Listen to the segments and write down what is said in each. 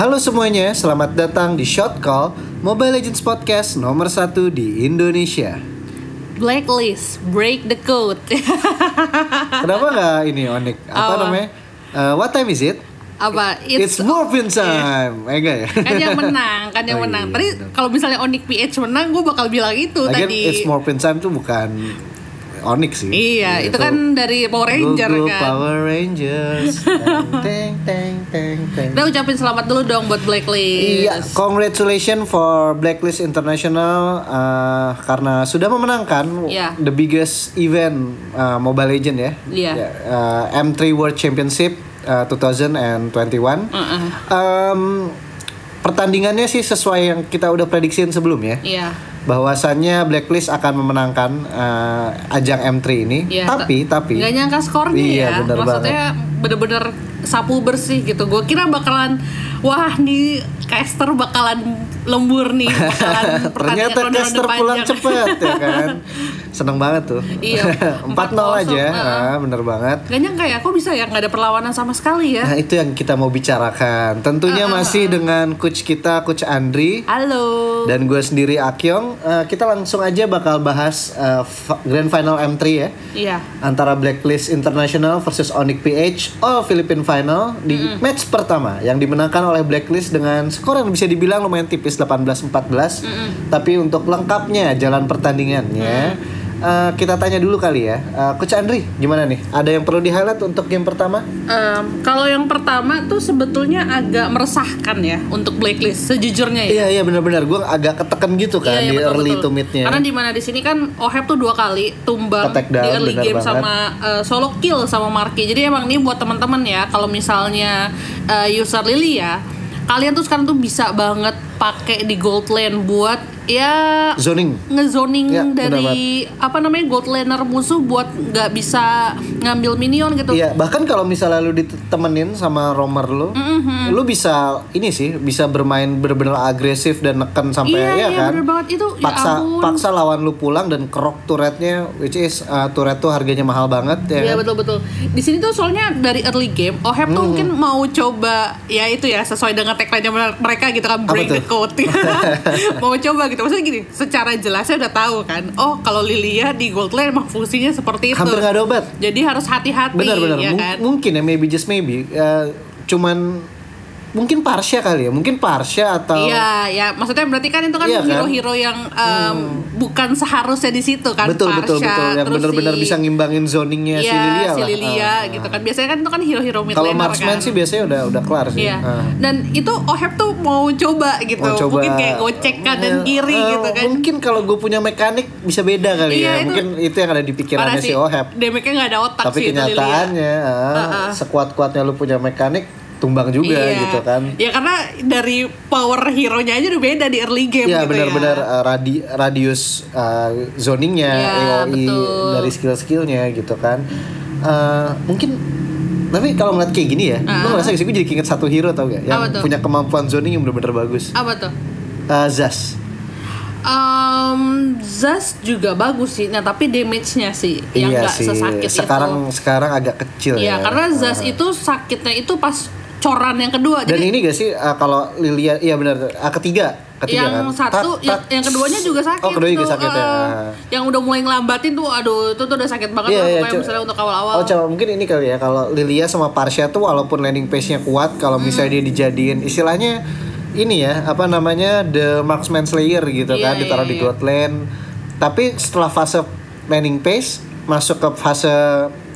Halo semuanya, selamat datang di Shot Call Mobile Legends Podcast nomor satu di Indonesia. Blacklist, break the code. Kenapa nggak ini Onik? Apa namanya? Eh, what time is it? Apa? It's, morphin time. Eh enggak ya? kan yang menang, kan yang Oh, menang. iya, Tadi kalau misalnya Onyx PH menang, gue bakal bilang itu Lagian tadi. It's morphin time tuh bukan Onik sih. Iya, itu kan dari Power Ranger Gugu kan. Power Rangers. teng teng teng teng. Kita ucapin selamat dulu dong buat Blacklist. Iya, congratulations for Blacklist International uh, karena sudah memenangkan Iya. the biggest event uh, Mobile Legend ya. Iya. Ya, uh, M3 World Championship uh, 2021. Uh-uh. Um, pertandingannya sih sesuai yang kita udah prediksiin sebelumnya. Iya. Bahwasannya Blacklist akan memenangkan uh, ajang M3 ini. Iya, tapi tapi Nggak nyangka skornya Iya, ya. bener Maksudnya bener-bener sapu bersih gitu. Gue kira bakalan wah nih caster bakalan lembur nih, bakalan Ternyata caster pulang cepet ya kan. Seneng banget tuh. Iya, 4-0 4-0, aja. heeh. Ah, bener banget. Gak nyangka ya, kok bisa ya nggak ada perlawanan sama sekali ya? Nah itu yang kita mau bicarakan Tentunya Ah, masih dengan coach kita Coach Andri Halo. Dan gue sendiri Akyong Eh, Kita langsung aja bakal bahas fa- Grand Final M3 ya Iya. Antara Blacklist International versus Onyx PH All Philippine Final Di match pertama Yang dimenangkan oleh Blacklist dengan skor yang bisa dibilang lumayan tipis 18-14 Tapi untuk lengkapnya jalan pertandingannya eh, Kita tanya dulu kali ya Eh, Coach Andri gimana nih? Ada yang perlu di-highlight untuk game pertama? Em, kalau yang pertama tuh sebetulnya agak meresahkan ya untuk blacklist sejujurnya ya. Iya iya benar-benar gue agak ketekan gitu kan Iya, iya, di betul, early betul. to mid-nya. Karena di mana di sini kan Oheb tuh dua kali tumbang down, di early game banget. sama eh, solo kill sama Marky. Jadi emang ini buat teman-teman ya kalau misalnya eh, user Lily ya, kalian tuh sekarang tuh bisa banget pakai di gold lane buat ya Zoning. ngezoning Ya, benar dari apa namanya gold laner musuh buat nggak bisa ngambil minion gitu. Iya, bahkan kalau misalnya lu ditemenin sama romer lu, Mm-hmm. lu bisa ini sih, bisa bermain benar-benar agresif dan neken sampai Iya, ya iya, kan. bener banget. Itu, ya paksa ampun. paksa lawan lu pulang dan kerok turretnya which is uh, turret tuh harganya mahal banget ya. Iya kan? betul betul. Di sini tuh soalnya dari early game, Oheb Hmm. tuh mungkin mau coba ya itu ya sesuai dengan tagline mereka gitu kan break the code. mau coba gitu. Maksudnya gini, secara jelasnya udah tahu kan. Oh kalau Lilia di gold lane emang fungsinya seperti itu. Hampir nggak ada obat. Jadi harus hati-hati Benar-benar ya Mung- kan. mungkin ya maybe just maybe uh, cuman mungkin Parsha kali ya, mungkin Parsha atau Iya, ya maksudnya berarti kan itu kan Iya kan? Hmm. hero-hero yang em, bukan seharusnya di situ kan. betul betul Parsha, betul yang terus benar-benar si- bisa ngimbangin zoningnya si Iya, Lilia si lah. Lilia Ah, gitu kan. Biasanya kan itu kan hero-hero mid Kalau marksman kan. sih biasanya udah udah kelar sih. Iya. Ah. Dan itu Oheb tuh mau coba gitu. Mau coba Mungkin kayak gocek kanan Eh, kiri eh, gitu kan. Mungkin kalau gue punya mekanik bisa beda kali Iya, ya. itu- Mungkin itu yang ada di pikirannya si. Oheb. Damage-nya nggak ada otak Tapi sih kenyataannya Uh-uh. sekuat-kuatnya lu punya mekanik tumbang juga Iya. gitu kan. Ya karena dari power hero-nya aja udah beda di early game Iya gitu benar-benar ya. uh, radi radius uh, zoningnya, betul. dari skill-skillnya gitu kan. Uh, mungkin tapi kalau ngeliat kayak gini ya, lu ngerasa gak sih gue jadi inget satu hero tau gak? Yang Ah. Apa tuh? punya kemampuan zoning yang benar-benar bagus. Apa tuh? Uh, Zas. Um, Zas juga bagus sih. Nah, tapi damage-nya sih yang iya nggak sih. sesakit sekarang itu. sekarang agak kecil Iya, ya. karena Zas itu sakitnya itu pas coran yang kedua. Dan Jadi ini gak sih uh, kalau Lilia iya benar uh, ketiga ketiga yang kan. satu Tak- yang, keduanya juga sakit Oh, kedua juga tuh, sakit ya. eh, yang udah mulai ngelambatin tuh aduh itu tuh udah sakit banget Iya, lah iya, co- misalnya untuk awal-awal Oh, coba mungkin ini kali ya kalau Lilia sama Parsha tuh walaupun landing pace-nya kuat kalau Hmm. misalnya dia dijadiin istilahnya ini ya, apa namanya? the marksman slayer gitu Iya, kan ditaruh iya, di iya. god lane. Tapi setelah fase landing pace masuk ke fase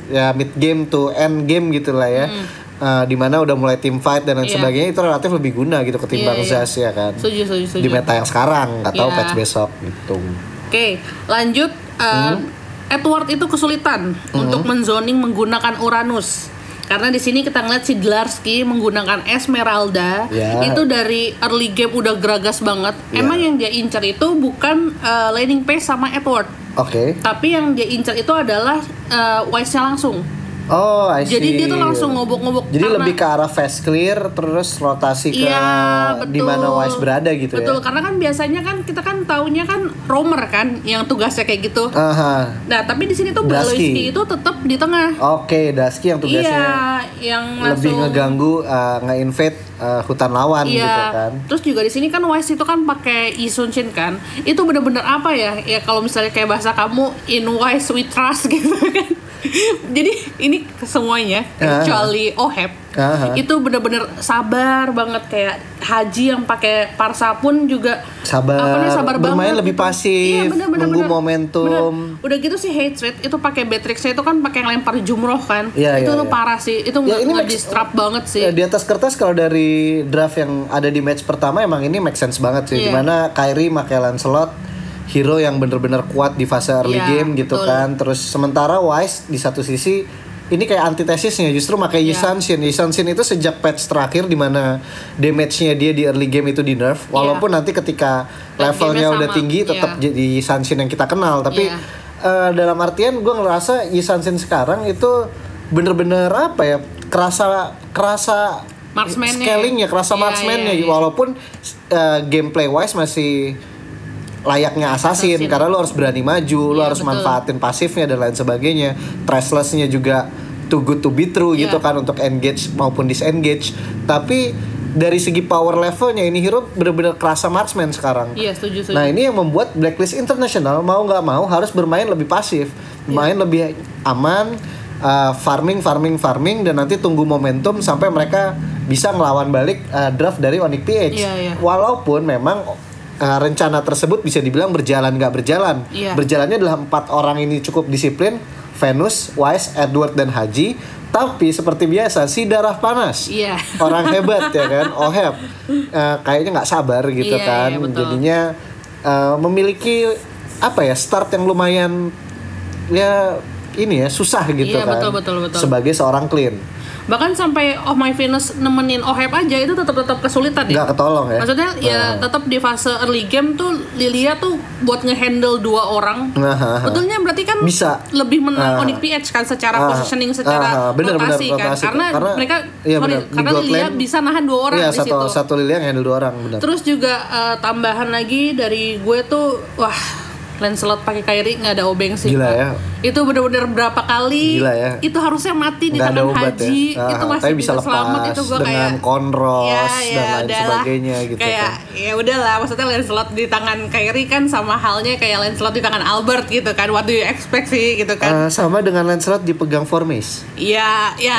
ya mid game to end game gitu lah ya. Uh, di mana udah mulai team fight dan lain Hmm. Iya. sebagainya itu relatif lebih guna gitu ketimbang Iya, iya. Zas ya kan. setuju setuju setuju di meta yang sekarang nggak tahu Iya. patch besok gitu Oke, lanjut. Uh, Hmm. Edward itu kesulitan untuk menzoning menggunakan Uranus. Karena di sini kita ngeliat si Glarski menggunakan Esmeralda. Ya. Itu dari early game udah geragas banget. Ya. Emang yang dia incar itu bukan uh, laning pace sama Edward. oke Tapi yang dia incar itu adalah uh, wise-nya langsung. Oh, I see. Jadi dia tuh langsung ngobok-ngobok Jadi karena- lebih ke arah fast clear terus rotasi ke Iya, di mana betul. Wise berada gitu Betul, ya. karena kan biasanya kan kita kan taunya kan roamer kan yang tugasnya kayak gitu. Aha. Nah, tapi di sini tuh. Blaloyski itu tetap di tengah. Oke, Dusky yang tugasnya Iya, yang lebih langsung ngeganggu uh, nge-invade uh, hutan lawan Iya. gitu kan. Terus juga di sini kan Wise itu kan pakai Isunshin kan. Itu bener-bener apa ya? Ya kalau misalnya kayak bahasa kamu in Wise we trust gitu kan. Jadi ini semuanya Ah. kecuali Oheb Aha. itu bener-bener sabar banget kayak Haji yang pakai parsa pun juga Sabar, apa namanya, sabar bermain banget lebih gitu. pasif, bener-bener, nunggu bener. momentum. Bener. Udah gitu sih hatred itu pakai Beatrixnya itu kan pakai yang lempar jumroh kan. Iya, itu iya, tuh iya. parah sih. Itu Ya, ini distrap banget sih. Ya, di atas kertas kalau dari draft yang ada di match pertama emang ini make sense banget sih. Iya. Di mana Kyrie pakai Lancelot hero yang bener-bener kuat di fase early Iya, game gitu betul. kan. Terus sementara Wise di satu sisi ini kayak antitesisnya justru pakai Iya. Yisanshin. Yisanshin itu sejak patch terakhir di mana damage-nya dia di early game itu di nerf. Walaupun nanti ketika levelnya udah sama, tinggi tetap iya. jadi Yisanshin yang kita kenal. Tapi Iya. eh, dalam artian gue ngerasa Yisanshin sekarang itu bener-bener apa ya kerasa kerasa Marksman-nya. scaling ya kerasa Iya, marksman-nya iya, iya. walaupun uh, gameplay wise masih layaknya assassin Assassin. karena lo harus berani maju lo Iya, harus betul. manfaatin pasifnya dan lain sebagainya trashless-nya juga too good to be true Iya. gitu kan untuk engage maupun disengage tapi dari segi power levelnya ini hero bener-bener kerasa marksman sekarang Iya, setuju, setuju. Nah ini yang membuat Blacklist International mau nggak mau harus bermain lebih pasif, Iya. main lebih aman, uh, farming, farming, farming, dan nanti tunggu momentum sampai mereka bisa ngelawan balik uh, draft dari Onyx PH. Iya, iya. Walaupun memang uh, rencana tersebut bisa dibilang berjalan nggak berjalan. Iya. Berjalannya adalah empat orang ini cukup disiplin, Venus, Wise, Edward, dan Haji. Tapi seperti biasa si darah panas Iya. orang hebat ya kan Oheb Eh, kayaknya nggak sabar gitu Iya, kan betul. jadinya eh, memiliki apa ya start yang lumayan ya ini ya susah gitu Iya, kan betul, betul, betul. sebagai seorang clean Bahkan sampai Oh My Venus nemenin Oheb aja itu tetap tetap kesulitan ya. nggak ketolong ya Maksudnya ya Nah. tetap di fase early game tuh Lilia tuh buat ngehandle dua orang. Ha. Betulnya berarti kan Bisa. lebih menang Ah. Onyx PH kan secara Ah, positioning secara ah, bener, rotasi bener, kan. rotasi. Karena, Karena- mereka iya, sorry, bener. Karena Lilia Lane, bisa nahan dua orang iya di satu situ. satu lili yang handle dua orang benar Terus juga eh, tambahan lagi dari gue tuh wah Lancelot pakai Kyrie nggak ada obeng sih. Gila ya. Itu bener-bener berapa kali? Gila ya. Itu harusnya mati di obat Haji. ya Ah, itu masih tapi bisa selamat lepas itu gue dengan kayak konros ya, dan ya, lain udahlah. sebagainya gitu kayak kan ya udahlah maksudnya Lancelot di tangan Kyrie kan sama halnya kayak Lancelot di tangan Albert gitu kan what do you expect sih gitu kan Eh, sama dengan Lancelot dipegang Formace Iya, ya.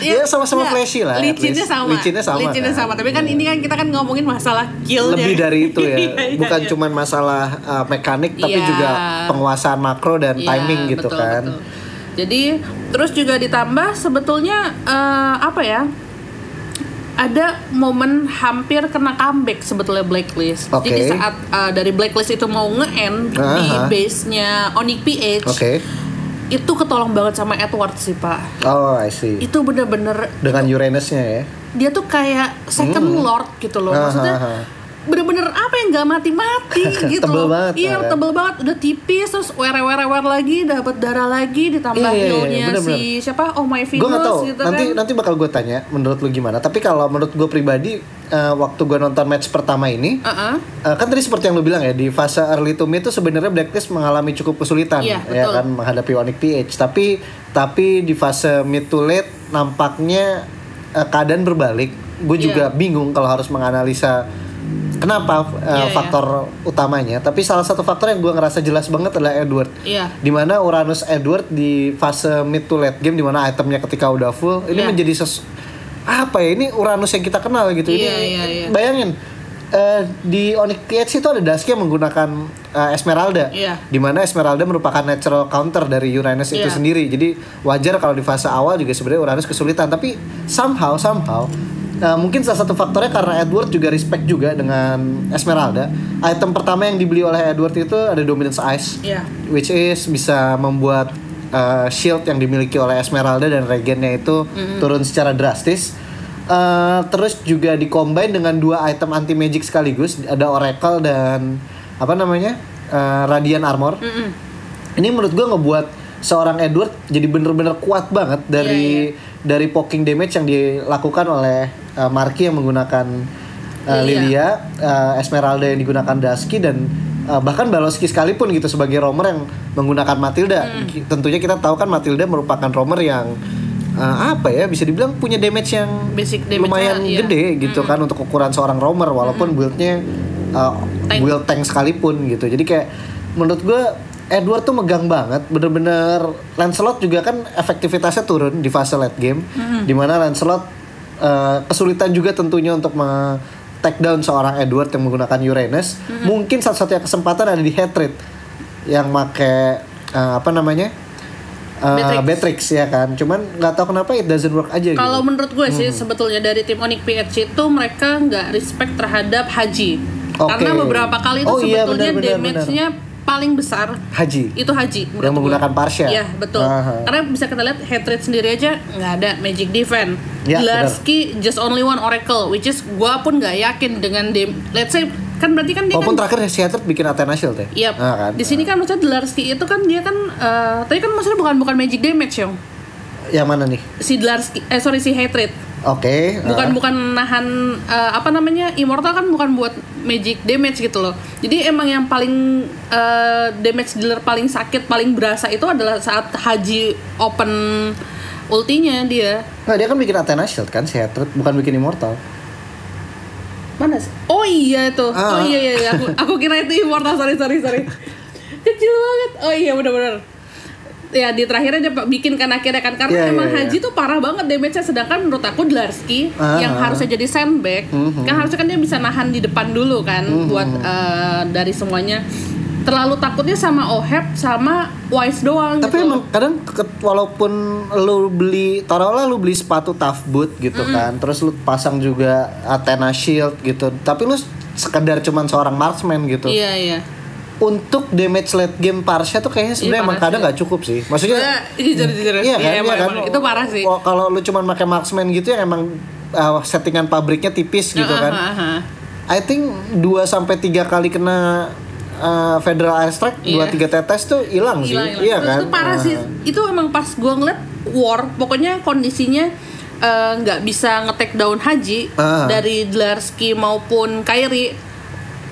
Ya, sama-sama ya, flashy lah, Licinnya sama. Licinnya sama, Licinnya kan? sama. Tapi kan ini kan kita kan ngomongin masalah kill lebih dari itu ya Iya, iya, bukan iya. cuman masalah uh, mekanik tapi Iya. juga penguasaan makro dan Iya, timing gitu betul, kan betul. Jadi terus juga ditambah sebetulnya eh, apa ya? Ada momen hampir kena comeback sebetulnya Blacklist. Oke. Jadi saat eh, dari Blacklist itu mau nge-end di Aha. base-nya Onyx PH, oke itu ketolong banget sama Edward sih pak. oh I see Itu bener-bener dengan Uranusnya ya dia tuh kayak second lord gitu loh Ah, maksudnya ah, ah. Bener-bener apa yang nggak mati-mati gitu Tebel banget, iya kan? tebel banget. Udah tipis terus werer-werer lagi dapat darah lagi ditambah Iya, iya, iya, si siapa? Oh my gue nggak tahu. Venus gitu nanti kan. nanti bakal gue tanya menurut lu gimana. Tapi kalau menurut gue pribadi uh, waktu gue nonton match pertama ini Uh-uh. uh, kan tadi seperti yang lu bilang ya di fase early to mid itu sebenarnya Blacklist mengalami cukup kesulitan Iya, ya betul. kan menghadapi Onyx PH tapi tapi di fase mid to late nampaknya uh, keadaan berbalik. Gue Iya. juga bingung kalau harus menganalisa kenapa uh, Iya, iya. faktor utamanya tapi salah satu faktor yang gue ngerasa jelas banget adalah Edward Iya. di mana Uranus Edward di fase mid to late game di mana itemnya ketika udah full ini Iya. menjadi ses apa ya ini Uranus yang kita kenal gitu Iya, ini iya, iya. bayangin eh, di Onyx PH itu ada Dusky yang menggunakan eh, Esmeralda Iya. di mana Esmeralda merupakan natural counter dari Uranus itu Iya. sendiri jadi wajar kalau di fase awal juga sebenarnya Uranus kesulitan tapi somehow somehow eh, mungkin salah satu faktornya karena Edward juga respect juga dengan Esmeralda item pertama yang dibeli oleh Edward itu ada Dominance Ice Iya. which is bisa membuat uh, shield yang dimiliki oleh Esmeralda dan regennya itu turun secara drastis. Uh, terus juga dikombin dengan dua item anti magic sekaligus, ada Oracle dan apa namanya uh, Radiant Armor. Mm-mm. Ini menurut gua ngebuat seorang Edward jadi bener-bener kuat banget dari Iya, dari poking damage yang dilakukan oleh uh, Marky yang menggunakan uh, Lilia. Uh, Esmeralda yang digunakan Dusky dan uh, bahkan Baloski sekalipun gitu sebagai roamer yang menggunakan Matilda. Hmm. Tentunya kita tahu kan Matilda merupakan roamer yang uh, apa ya bisa dibilang punya damage yang Basic damage-nya, lumayan iya. gede gitu kan untuk ukuran seorang roamer walaupun build-nya uh, Tank. build tank sekalipun gitu. Jadi kayak menurut gue Edward tuh megang banget, bener-bener Lancelot juga kan efektivitasnya turun di fase late game, di mana Lancelot uh, kesulitan juga tentunya untuk me take down seorang Edward yang menggunakan Uranus. Mungkin satu-satunya kesempatan ada di Hatred yang make uh, apa namanya uh. Beatrix ya kan. Cuman nggak tahu kenapa it doesn't work aja Kalau gitu. menurut gue sih sebetulnya dari tim Onyx PH itu mereka nggak respect terhadap Haji. Oke. Karena beberapa kali itu Oh iya, sebetulnya benar, damage-nya paling besar Haji. itu Haji Yang menggunakan gue. Parsha. Iya betul. Aha. Karena bisa kita lihat hatred sendiri aja nggak ada magic defense. Ya, Glarsky just only one oracle, which is gua pun nggak yakin dengan dem. Let's say kan berarti kan dia Walaupun kan terakhir si Hatred bikin Athena Shield ya. Iya. Nah, kan? Di sini kan maksudnya Dlarsky itu kan dia kan eh tadi kan maksudnya bukan bukan magic damage yang Yang mana nih? si Dlarsky eh sorry si hatred Oke. bukan ah. bukan nahan eh, apa namanya immortal kan bukan buat magic damage gitu loh jadi emang yang paling eh, damage dealer paling sakit paling berasa itu adalah saat Haji open ultinya dia Nah, dia kan bikin Athena Shield kan si Hatred, bukan bikin Immortal. mana sih oh iya itu Ah. oh iya iya, iya. aku aku kira itu immortal sorry sorry sorry kecil banget oh iya benar-benar ya di terakhirnya dia bikin kan akhirnya kan karena Iya, emang iya, iya. Haji tuh parah banget damage-nya sedangkan menurut aku Dlarsky Ah, yang ah. harusnya jadi sandbag Mhm. kan harusnya kan dia bisa nahan di depan dulu kan buat eh, dari semuanya terlalu takutnya sama Oheb sama Wise doang Tapi gitu. emang kadang walaupun lu beli taruhlah lu beli sepatu tough boot gitu kan, terus lu pasang juga Athena Shield gitu. Tapi lu sekedar cuman seorang marksman gitu. iya iya Untuk damage late game Parsha tuh kayaknya sebenarnya Iya, emang parah kadang nggak cukup sih. Maksudnya Ya, jujur, jujur. Iya kan, Iya, iya emang, kan. emang. Itu parah sih. Kalau lu cuman pakai marksman gitu ya emang uh, settingan pabriknya tipis gitu Ah, kan. ah, ah. I think 2 sampai 3 kali kena uh, Federal Airstrike, Iya. 2 3 tetes tuh hilang sih. Hilang. Iya Terus kan? itu parah Ah. sih itu emang pas gua ngeliat war pokoknya kondisinya eh, nggak bisa nge-take down Haji Ah. dari Dlarsky maupun Kairi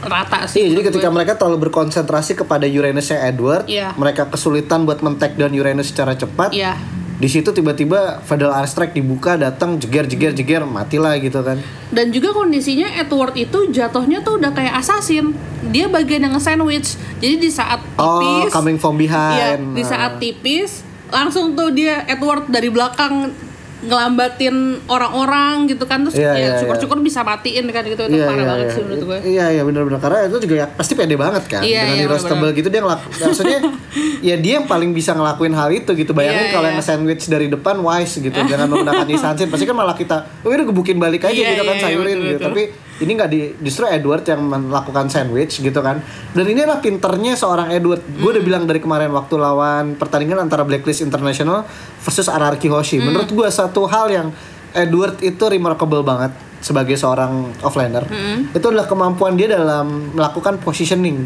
rata sih Iya, jadi ketika gue. mereka terlalu berkonsentrasi kepada Uranusnya Edward, Iya. mereka kesulitan buat men-take down Uranus secara cepat. Iya. Di situ tiba-tiba Federal Airstrike dibuka, datang jeger jeger jeger, matilah gitu kan. dan juga kondisinya Edward itu jatuhnya tuh udah kayak assassin dia bagian yang nge-sandwich jadi di saat Oh, tipis coming from behind. Iya, di Nah. saat tipis langsung tuh dia Edward dari belakang ngelambatin orang-orang gitu kan terus Iya, ya iya, syukur-syukur bisa matiin kan gitu itu parah banget sih menurut gue Iya, iya benar-benar karena itu juga ya, pasti pede banget kan. Iya, Dengan iya, hero stable benar-benar. gitu dia ngelak maksudnya ya dia yang paling bisa ngelakuin hal itu gitu. Bayangin Iya, kalau iya. yang nge-sandwich dari depan wise gitu, jangan menggunakan Isansin. Pasti kan malah kita, oh udah gebukin balik aja Iya, gitu kan iya, sayurin betul, gitu. betul. Tapi ini nggak di justru Edward yang melakukan sandwich gitu kan. Dan ini adalah pinternya seorang Edward. Gue Hmm. udah bilang dari kemarin waktu lawan pertandingan antara Blacklist International versus RRQ Hoshi. Hmm. Menurut gue satu hal yang Edward itu remarkable banget sebagai seorang offlaner. Hmm. Itu adalah kemampuan dia dalam melakukan positioning.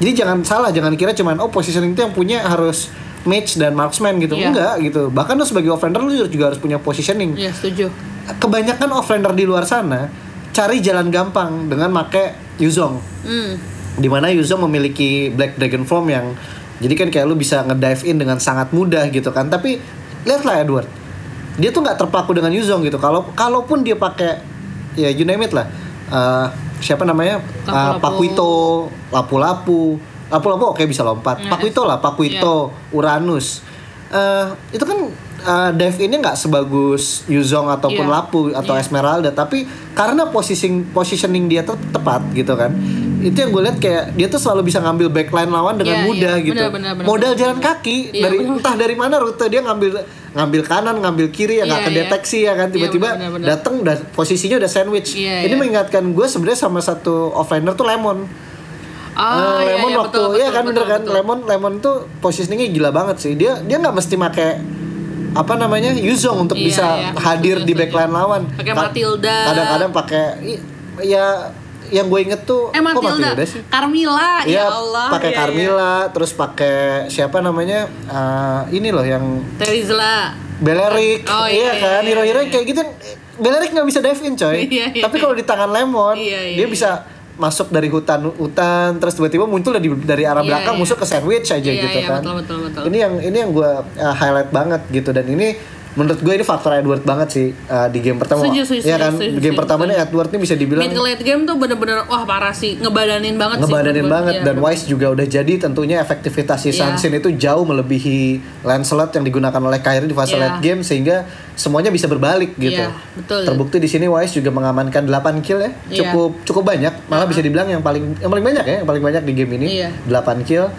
Jadi jangan salah, jangan kira cuman oh positioning itu yang punya harus mage dan marksman gitu. Iya. Enggak gitu. Bahkan lu sebagai offlaner lu juga harus punya positioning ya setuju kebanyakan offlaner di luar sana cari jalan gampang dengan make Yuzong. hmm. Di mana Yuzong memiliki Black Dragon Form yang jadi kan kayak lu bisa ngedive in dengan sangat mudah gitu kan. Tapi lihatlah Edward, dia tuh nggak terpaku dengan Yuzong gitu. Kalau kalaupun dia pakai ya you name it lah. Eh, siapa namanya? Lapu-lapu. Pakuito, lapu-lapu. Lapu-lapu oke bisa lompat. Yes. Pakuito lah, Pakuito, Uranus. Eh, itu kan eh, dive ini nggak sebagus Yuzong ataupun Iya. Lapu atau Iya. Esmeralda, tapi karena positioning positioning dia tuh tepat gitu kan. Itu yang gue lihat kayak dia tuh selalu bisa ngambil backline lawan dengan Iya, mudah iya. gitu. Benar, benar, benar, Modal benar. jalan kaki Iya, dari benar. entah dari mana rute dia ngambil ngambil kanan, ngambil kiri ya nggak Iya, kedeteksi ya kan Iya, tiba-tiba benar. datang udah posisinya udah sandwich. Iya, Ini iya. mengingatkan gue sebenarnya sama satu offlaner tuh Lemon. ah Eh, iya, lemon iya, waktu betul, ya betul, kan bener betul, kan betul. lemon lemon tuh positioningnya gila banget sih dia dia nggak mesti make apa namanya Yuzong untuk Iya, bisa iya, hadir setuju, di backline lawan Pakai Ka- Matilda. kadang-kadang pakai ya yang gue inget tuh Eh kok Matilda, sih? Carmilla, Iya, ya Allah. pakai Iya, iya. Carmilla, terus pakai siapa namanya? Eh, ini loh yang Terizla. Beleric, Oh, iya, iya, kan, iya, hero-hero yang kayak gitu. Beleric nggak bisa dive in coy, Iya, iya, tapi iya. kalau di tangan Lemon, Iya, iya, dia iya. bisa masuk dari hutan hutan terus tiba-tiba muncul dari dari arah Iya, belakang iya. musuh ke sandwich aja Iya, gitu iya, kan. betul, betul, betul. Ini yang ini yang gue uh, highlight banget gitu dan ini menurut gue ini faktor Edward banget sih uh, di game pertama. Setuju, setuju, Iya kan, setuju, game pertama ini. Edward ini bisa dibilang Mid late game tuh bener-bener wah parah sih, ngebadanin banget sih. ngebadanin menurut banget gua. dan Iya. Wise juga udah jadi tentunya efektivitas si Iya. Sunsin itu jauh melebihi Lancelot yang digunakan oleh Kyrie di fase Iya. late game sehingga semuanya bisa berbalik gitu. Iya, betul. Terbukti di sini Wise juga mengamankan 8 kill ya. Iya. Cukup cukup banyak, malah bisa dibilang yang paling yang paling banyak ya, yang paling banyak di game ini. Iya. 8 kill.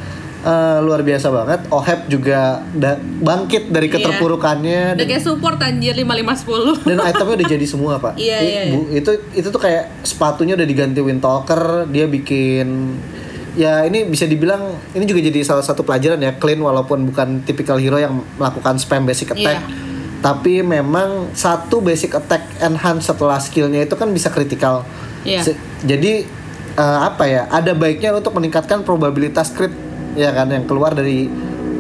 Eh, luar biasa banget. Oheb juga da- bangkit dari Iya. keterpurukannya Udah kayak support anjir 5510. dan itemnya udah jadi semua pak. Iya, I- iya, bu- itu itu tuh kayak sepatunya udah diganti Windtalker, dia bikin ya ini bisa dibilang ini juga jadi salah satu pelajaran ya clean walaupun bukan typical hero yang melakukan spam basic attack. Iya. Tapi memang satu basic attack enhance setelah skillnya itu kan bisa kritikal. Iya. Se- Jadi eh, apa ya? Ada baiknya untuk meningkatkan probabilitas crit ya kan yang keluar dari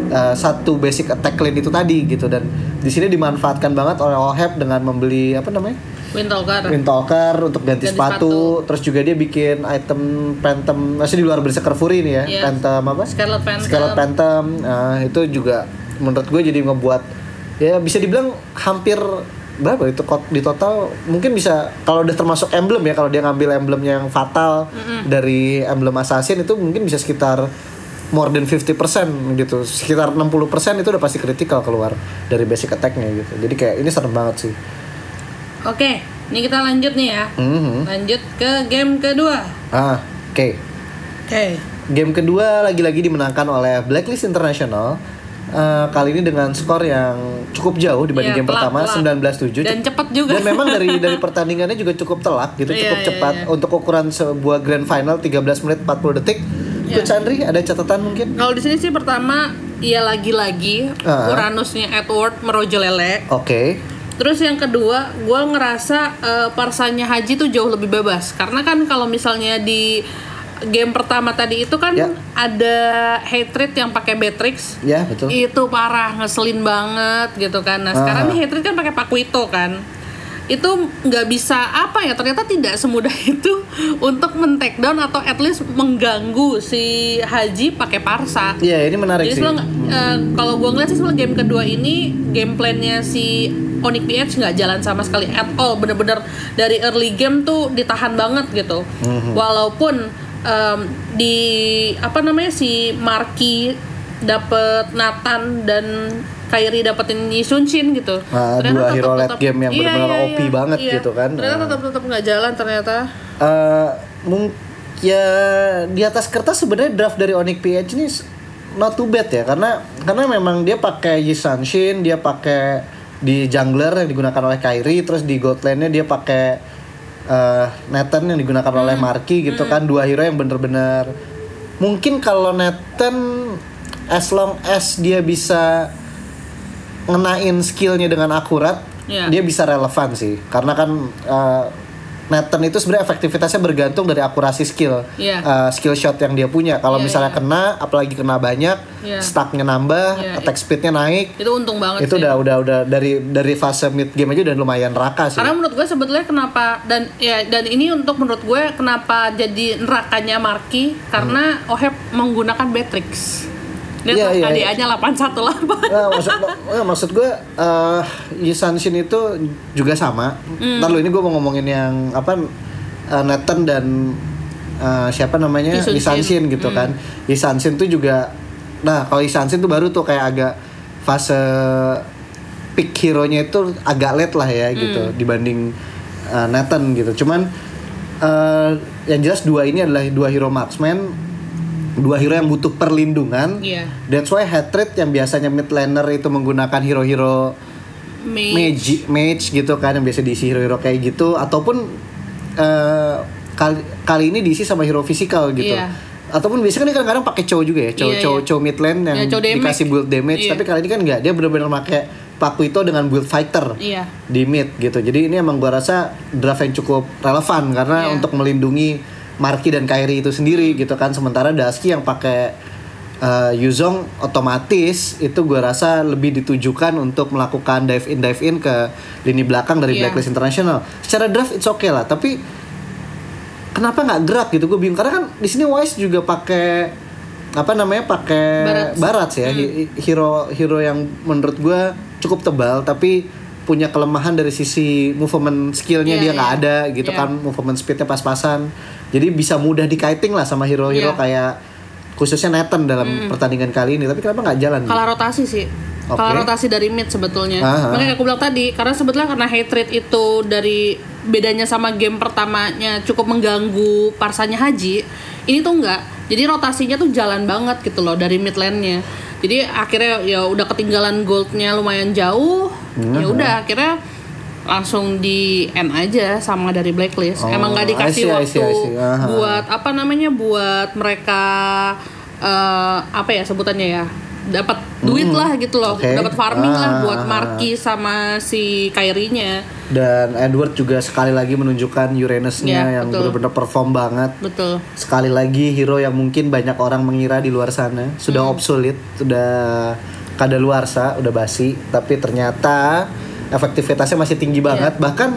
eh, satu basic attack clean itu tadi gitu dan di sini dimanfaatkan banget oleh Oheb dengan membeli apa namanya? Windtalker. Windtalker untuk ganti, Ganti sepatu. terus juga dia bikin item Phantom masih di luar Berserker Fury nih ya, Iya. Phantom apa? Scarlet Phantom. Scarlet Phantom Nah, itu juga menurut gue jadi ngebuat ya bisa dibilang hampir berapa itu di total mungkin bisa kalau udah termasuk emblem ya kalau dia ngambil emblem yang fatal dari emblem assassin itu mungkin bisa sekitar more than 50% gitu sekitar 60% itu udah pasti kritikal keluar dari basic attack-nya gitu jadi kayak ini serem banget sih Oke, ini kita lanjut nih ya. Mhm. Lanjut ke game kedua. ah oke Oke. Game kedua lagi-lagi dimenangkan oleh Blacklist International. Eh, kali ini dengan skor yang cukup jauh dibanding Iya, game telak, pertama telak. 19-7 Dan cepat juga. dan memang dari dari pertandingannya juga cukup telak gitu Iya, cukup iya, cepat iya. untuk ukuran sebuah grand final 13 menit 40 detik Iya. Coach Andri ada catatan mungkin Kalau di sini sih pertama ya lagi-lagi Ah. Uranusnya Edward merojolele. oke Terus yang kedua, gue ngerasa eh, parsanya Haji tuh jauh lebih bebas. Karena kan kalau misalnya di game pertama tadi itu kan Ya. ada hatred yang pakai Beatrix. ya betul Itu parah, ngeselin banget gitu kan. Nah sekarang Ah. nih hatred kan pakai Pakuito kan. Itu nggak bisa apa ya ternyata tidak semudah itu untuk men down atau at least mengganggu si Haji pakai parsa. Iya ini menarik Jadi sih eh, kalau gue ngeliat sih sebenernya game kedua ini game plannya si Onyx PH nggak jalan sama sekali at all bener-bener dari early game tuh ditahan banget gitu Mhm. walaupun em, di apa namanya si Marky dapet Nathan dan Kyrie dapetin Yi Sun Shin gitu Ah, dua tetep- hero late tetep- game yang iya, bener-bener iya, OP iya, banget iya. gitu kan. ternyata Ah. tetap tetap nggak jalan ternyata Eh, mung- ya di atas kertas sebenarnya draft dari Onyx PH ini not too bad ya karena karena memang dia pakai Yi Sanshin, dia pakai di jungler yang digunakan oleh Kyrie, terus di gold lane-nya dia pakai eh, Nathan yang digunakan oleh Hmm. Marky gitu kan dua hero yang bener-bener mungkin kalau Nathan as long as dia bisa ngenain skillnya dengan akurat Iya. dia bisa relevan sih karena kan uh, Nathan itu sebenarnya efektivitasnya bergantung dari akurasi skill Iya. uh, skill shot yang dia punya kalau Iya, misalnya iya. kena apalagi kena banyak Iya. stacknya nambah Iya, attack speednya naik itu untung banget itu sih. udah udah udah dari dari fase mid game aja udah lumayan raka sih Karena menurut gue sebetulnya kenapa dan ya dan ini untuk menurut gue kenapa jadi nerakanya Marky karena Oheb menggunakan Beatrix. Iya, tuh iya, iya. KDA-nya 818. Nah, maksud maksud gue uh, Yisanshin itu juga sama. Hmm. Ntar lu ini gue mau ngomongin yang apa uh, Nathan dan uh, siapa namanya Yisanshin. Gitu kan. Yisanshin tuh juga nah kalau Yisanshin tuh baru tuh kayak agak fase pick hero-nya itu agak late lah ya gitu dibanding uh, Nathan gitu. Cuman uh, yang jelas dua ini adalah dua hero marksman dua hero yang butuh perlindungan Iya. That's why hatred yang biasanya mid laner itu menggunakan hero-hero Mage. mage, mage gitu kan yang biasa diisi hero-hero kayak gitu ataupun eh, kali kali ini diisi sama hero fisikal gitu. Iya. Ataupun biasanya kan dia kadang-kadang pakai cow juga ya, cow Iya, cow, iya. cow mid lane yang Iya, cow damage. dikasih build damage, Iya. tapi kali ini kan enggak, dia benar-benar pakai Pakuito dengan build fighter Iya. di mid gitu. Jadi ini emang gua rasa draft yang cukup relevan karena Iya. untuk melindungi Marki dan Kairi itu sendiri gitu kan sementara Daski yang pakai uh, Yuzong otomatis itu gue rasa lebih ditujukan untuk melakukan dive in dive in ke lini belakang dari Iya. Blacklist International. Secara draft it's okay lah, tapi kenapa nggak gerak gitu? Gue bingung karena kan di sini Wise juga pakai apa namanya pakai Barats. Barats ya hi- hero hero yang menurut gue cukup tebal tapi punya kelemahan dari sisi movement skillnya Iya, dia nggak iya. ada gitu Iya. kan movement speednya pas-pasan jadi bisa mudah dikaiting lah sama hero-hero Iya. kayak khususnya Nathan dalam pertandingan kali ini tapi kenapa nggak jalan kalah rotasi sih Oke. kalah rotasi dari mid sebetulnya Aha. makanya aku bilang tadi karena sebetulnya karena hate rate itu dari bedanya sama game pertamanya cukup mengganggu parsanya Haji ini tuh enggak jadi rotasinya tuh jalan banget gitu loh dari mid lane-nya jadi akhirnya ya udah ketinggalan goldnya lumayan jauh ya udah akhirnya langsung di end aja sama dari blacklist Oh, emang nggak I see, dikasih I waktu see, I see. Aha. buat apa namanya buat mereka eh, apa ya sebutannya ya dapat duit lah gitu loh Hmm. Oke. dapat farming lah Ah, buat ah, ah. Marki sama si Kairinya dan Edward juga sekali lagi menunjukkan Uranus-nya Iya, yang benar-benar perform banget betul sekali lagi hero yang mungkin banyak orang mengira di luar sana sudah Hmm. obsolete, sudah kadaluarsa, udah basi, tapi ternyata efektivitasnya masih tinggi banget. Bahkan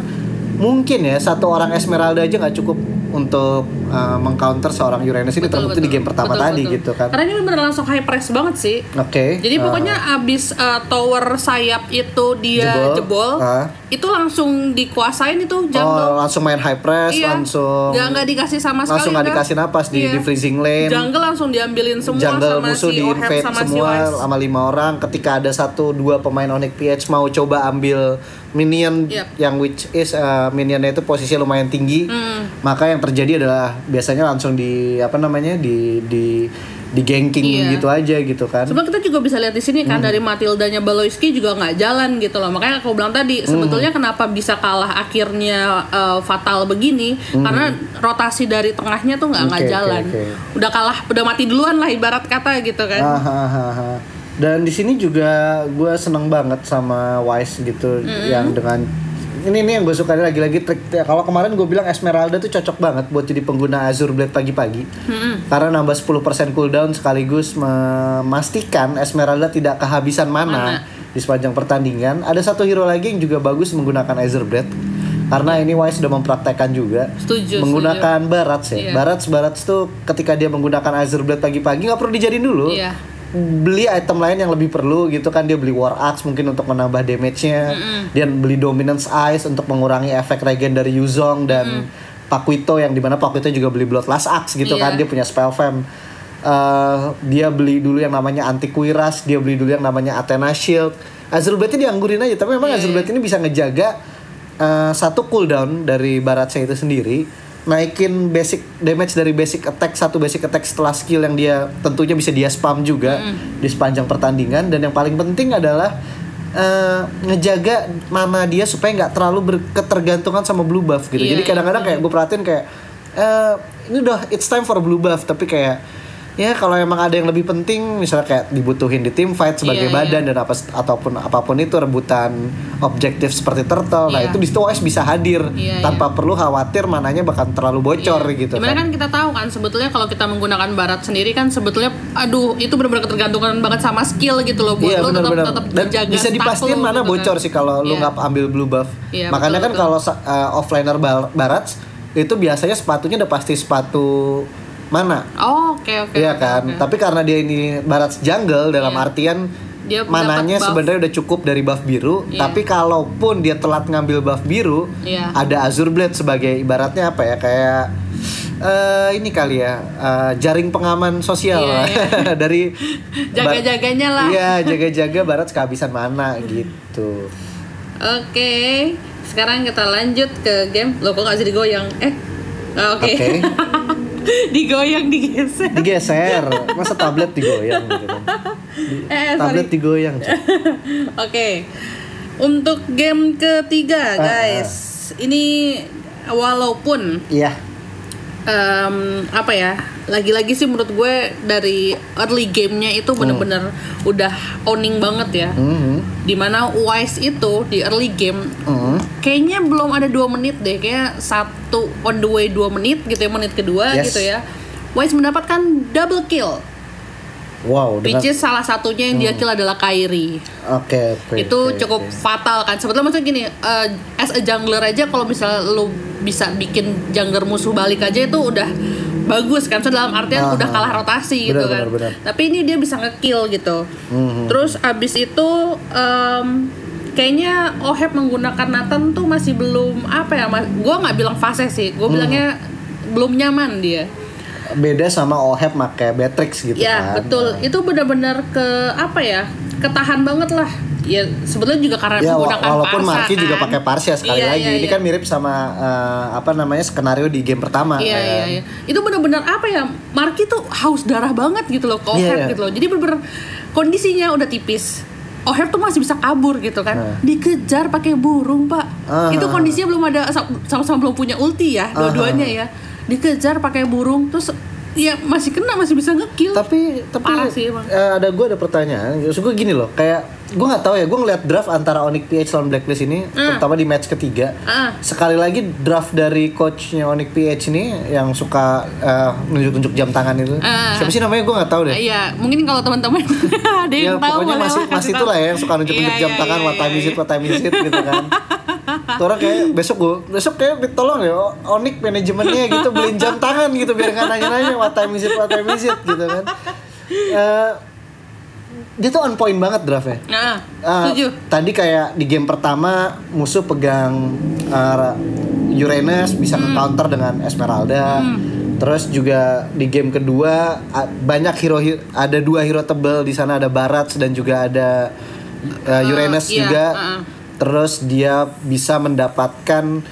mungkin ya satu orang Esmeralda aja nggak cukup untuk uh, mengcounter seorang Uranus ini Betul, terbukti di game pertama Betul, tadi betul. gitu kan. karena ini bener langsung high press banget sih Oke. jadi uh, pokoknya abis uh, tower sayap itu dia Jebol. jebol, Ah. itu langsung dikuasain itu oh, jungle langsung main high press, Iya. langsung nggak nggak dikasih sama sekali langsung nggak udah. dikasih napas di, Iya. di freezing lane. jungle langsung diambilin semua jungle sama musuh si di invade sama si semua Wise sama lima orang ketika ada satu dua pemain Onyx PH mau coba ambil minion Yep. yang which is uh, minionnya itu posisinya lumayan tinggi Hmm. maka yang terjadi adalah biasanya langsung di apa namanya di di di ganking Iya. gitu aja gitu kan Sebenarnya kita juga bisa lihat di sini kan Hmm. dari Matildanya Baloyski juga nggak jalan gitu loh. Makanya aku bilang tadi Hmm. sebetulnya kenapa bisa kalah akhirnya uh, fatal begini karena rotasi dari tengahnya tuh nggak nggak oke, jalan. oke. Udah kalah, udah mati duluan lah ibarat kata gitu kan. Ah, ah, ah, ah. Dan di sini juga gue seneng banget sama Wise gitu yang dengan ini nih yang gue suka lagi-lagi trik. Ya, kalau kemarin gue bilang Esmeralda tuh cocok banget buat jadi pengguna Azure Blade pagi-pagi. Karena nambah 10% cooldown sekaligus memastikan Esmeralda tidak kehabisan mana, di sepanjang pertandingan. Ada satu hero lagi yang juga bagus menggunakan Azure Blade. Karena ini Wise sudah mempraktekkan juga. Setuju, menggunakan Barats ya. Iya. Barats Barats tuh ketika dia menggunakan Azure Blade pagi-pagi nggak perlu dijadiin dulu. Iya. Beli item lain yang lebih perlu gitu kan. Dia beli War Axe mungkin untuk menambah damage-nya. Dia beli Dominance Ice untuk mengurangi efek regen dari Yuzong dan Pakuito yang di mana Pakuito juga beli Bloodlust Axe gitu kan. Iya. dia punya spell fam. Eh, dia beli dulu yang namanya Anti Kuiras dia beli dulu yang namanya Athena Shield. Azure Blade nya dianggurin aja tapi memang Iya, Azure Blade ini bisa ngejaga eh, satu cooldown dari Baratnya itu sendiri naikin basic damage dari basic attack satu basic attack setelah skill yang dia tentunya bisa dia spam juga di sepanjang pertandingan. Dan yang paling penting adalah eh, ngejaga mana dia supaya nggak terlalu berketergantungan sama blue buff gitu. Iya, jadi kadang-kadang kayak gue perhatiin kayak eh, ini udah it's time for blue buff. Tapi kayak ya kalau emang ada yang lebih penting misalnya kayak dibutuhin di team fight sebagai Iya, badan dan apa ataupun apa pun itu rebutan objektif seperti turtle nah Iya. itu di situ OS bisa hadir Iya, tanpa perlu khawatir mananya bakal terlalu bocor gitu Di mana kan kan kita tahu kan sebetulnya kalau kita menggunakan barat sendiri kan sebetulnya aduh itu benar-benar ketergantungan banget sama skill gitu loh buat Iya lo tetap benar-benar tetap dan jaga bisa lo mana gitu bocor kan. sih kalau lu Iya. nggak ambil blue buff. Iya, Makanya betul, kan betul. kalau uh, offliner bar barats itu biasanya sepatunya udah pasti sepatu mana. Oh, oke oke. Iya oke, kan. oke. Tapi karena dia ini barats jungle dalam Iya. artian Dia mananya sebenarnya udah cukup dari buff biru, Iya. tapi kalaupun dia telat ngambil buff biru, Iya. ada Azure Blade sebagai ibaratnya apa ya kayak eh ini kali ya eh, jaring pengaman sosial Iya, dari Jaga-jaganya lah. Iya, jaga-jaga barat kehabisan mana gitu. Oke, sekarang kita lanjut ke game. Lo kok nggak sih digoyang? Eh, ah, oke. Oke. digoyang digeser. Digeser. Masa tablet digoyang gitu kan. Di- Eh, sorry. tablet digoyang. Cak. Oke. Untuk game ketiga, Ah, guys. Ini walaupun Iya. Em, apa ya? Lagi-lagi sih menurut gue dari early gamenya itu bener-bener udah owning banget ya. Mhm. Di mana Wise itu di early game Mhm. kayaknya belum ada dua menit deh kayak satu on the way dua menit gitu ya menit kedua Yes. gitu ya Wise mendapatkan double kill Wow, dengan which is salah satunya yang dia kill adalah Kyrie Oke, oke. itu cukup oke. fatal kan sebetulnya maksudnya gini eh, as a jungler aja kalau misalnya lu bisa bikin jungler musuh balik aja itu udah bagus kan so dalam artian Aha. udah kalah rotasi gitu Benar, kan benar, benar. tapi ini dia bisa ngekill gitu Mhm. terus abis itu em, kayaknya Oheb menggunakan Nathan tuh masih belum apa ya mas gue nggak bilang fase sih Hmm. gue bilangnya belum nyaman dia beda sama Oheb make Beatrix gitu ya kan. betul itu benar-benar ke apa ya ketahan banget lah ya sebetulnya juga karena Ya menggunakan walaupun Parsa, Marki juga kan. pakai Parsia sekali Iya, lagi. iya, Ini iya. kan mirip sama eh, apa namanya skenario di game pertama. Iya kan. iya iya. Itu benar-benar apa ya? Marki tuh haus darah banget gitu loh, Iya, Oheb iya. gitu loh. Jadi benar-benar kondisinya udah tipis. Oheb tuh masih bisa kabur gitu kan. Nah. Dikejar pakai burung, Pak. Ah. Itu kondisinya belum ada sama-sama belum punya ulti ya, dua-duanya ya. Dikejar pakai burung terus ya masih kena, masih bisa ngekill. Tapi tapi Parah sih, emang. eh, ada gue ada pertanyaan. Maksud gue gini loh, kayak gue nggak tahu ya. Gue ngeliat draft antara Onyx PH lawan Blacklist ini, Hmm. terutama di match ketiga. Ah. Sekali lagi draft dari coachnya Onyx PH ini yang suka eh, nunjuk-nunjuk jam tangan itu. Ah. Siapa sih namanya? Gue nggak tahu deh. Iya, mungkin kalau teman-teman ada ya yang tahu pokoknya masih lah masih itulah ya yang suka nunjuk-nunjuk Iya, jam iya, tangan iya, what time is it what time is it gitu kan Tuh orang kayak besok gue besok kayak ditolong ya Onik manajemennya gitu beliin jam tangan gitu biar nggak nanya-nanya what time is it what time is it gitu kan Eh, dia tuh on point banget draftnya Nah, Ah, setuju. tadi kayak di game pertama musuh pegang uh, Uranus bisa Hmm. counter dengan Esmeralda. Terus juga di game kedua banyak hero hi- ada dua hero tebel di sana ada Barats dan juga ada uh, Uranus iya, juga. uh-uh. Terus dia bisa mendapatkan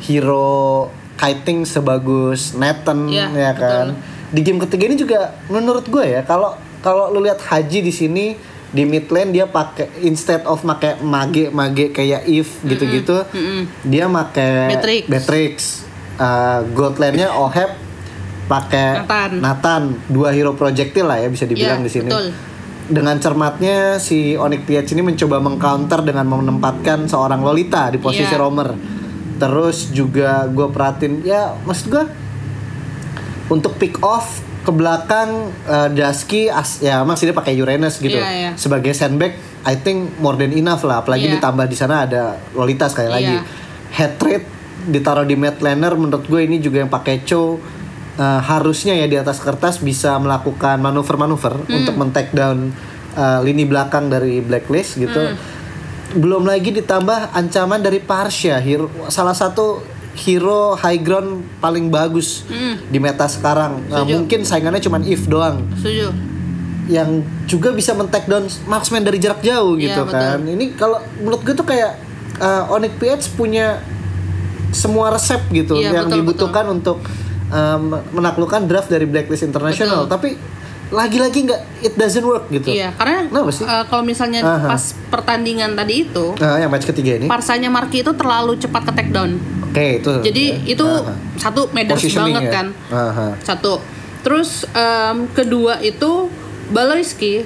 hero kiting sebagus Nathan Iya, ya kan. Di game ketiga ini juga menurut gue ya kalau kalau lu lihat Haji di sini di mid lane dia pakai instead of pakai mage mage kayak if gitu-gitu dia pakai Beatrix. Beatrix. Uh, gold lane-nya Oheb pakai Nathan. Nathan dua hero projectile lah ya bisa dibilang Iya, di sini betul. Dengan cermatnya si Onyx PH ini mencoba mengcounter dengan menempatkan seorang Lolita di posisi Iya. roamer. Terus juga gue perhatiin ya maksud gue untuk pick off ke belakang eh, Dusky as ya masih dia pakai Uranus gitu Iya, iya. sebagai sandbag I think more than enough lah apalagi Iya. ditambah di sana ada Lolita sekali lagi Iya. head rate ditaruh di mid laner menurut gue ini juga yang pakai Cho eh, harusnya ya di atas kertas bisa melakukan manuver-manuver Hmm. untuk men-take down eh, lini belakang dari blacklist gitu. Hmm. Belum lagi ditambah ancaman dari Parsha, hero, salah satu hero high ground paling bagus di meta sekarang. Hmm. Setuju. mungkin saingannya cuman if doang Setuju. yang juga bisa men-take down marksman dari jarak jauh Iya, gitu betul. kan. Ini kalau menurut gue tuh kayak uh, Onyx PH punya semua resep gitu Iya, yang betul, dibutuhkan untuk um, menaklukkan draft dari Blacklist International. Betul. Tapi lagi-lagi nggak it doesn't work gitu. Iya, karena Kenapa sih? eh, kalau misalnya Aha. pas pertandingan tadi itu, Nah, yang match ketiga ini. parsanya Marki itu terlalu cepat ke take down. Oke, itu. Jadi ya. itu Aha. satu meders Positioning banget ya. kan. Aha. Satu. Terus em, kedua itu Baloiski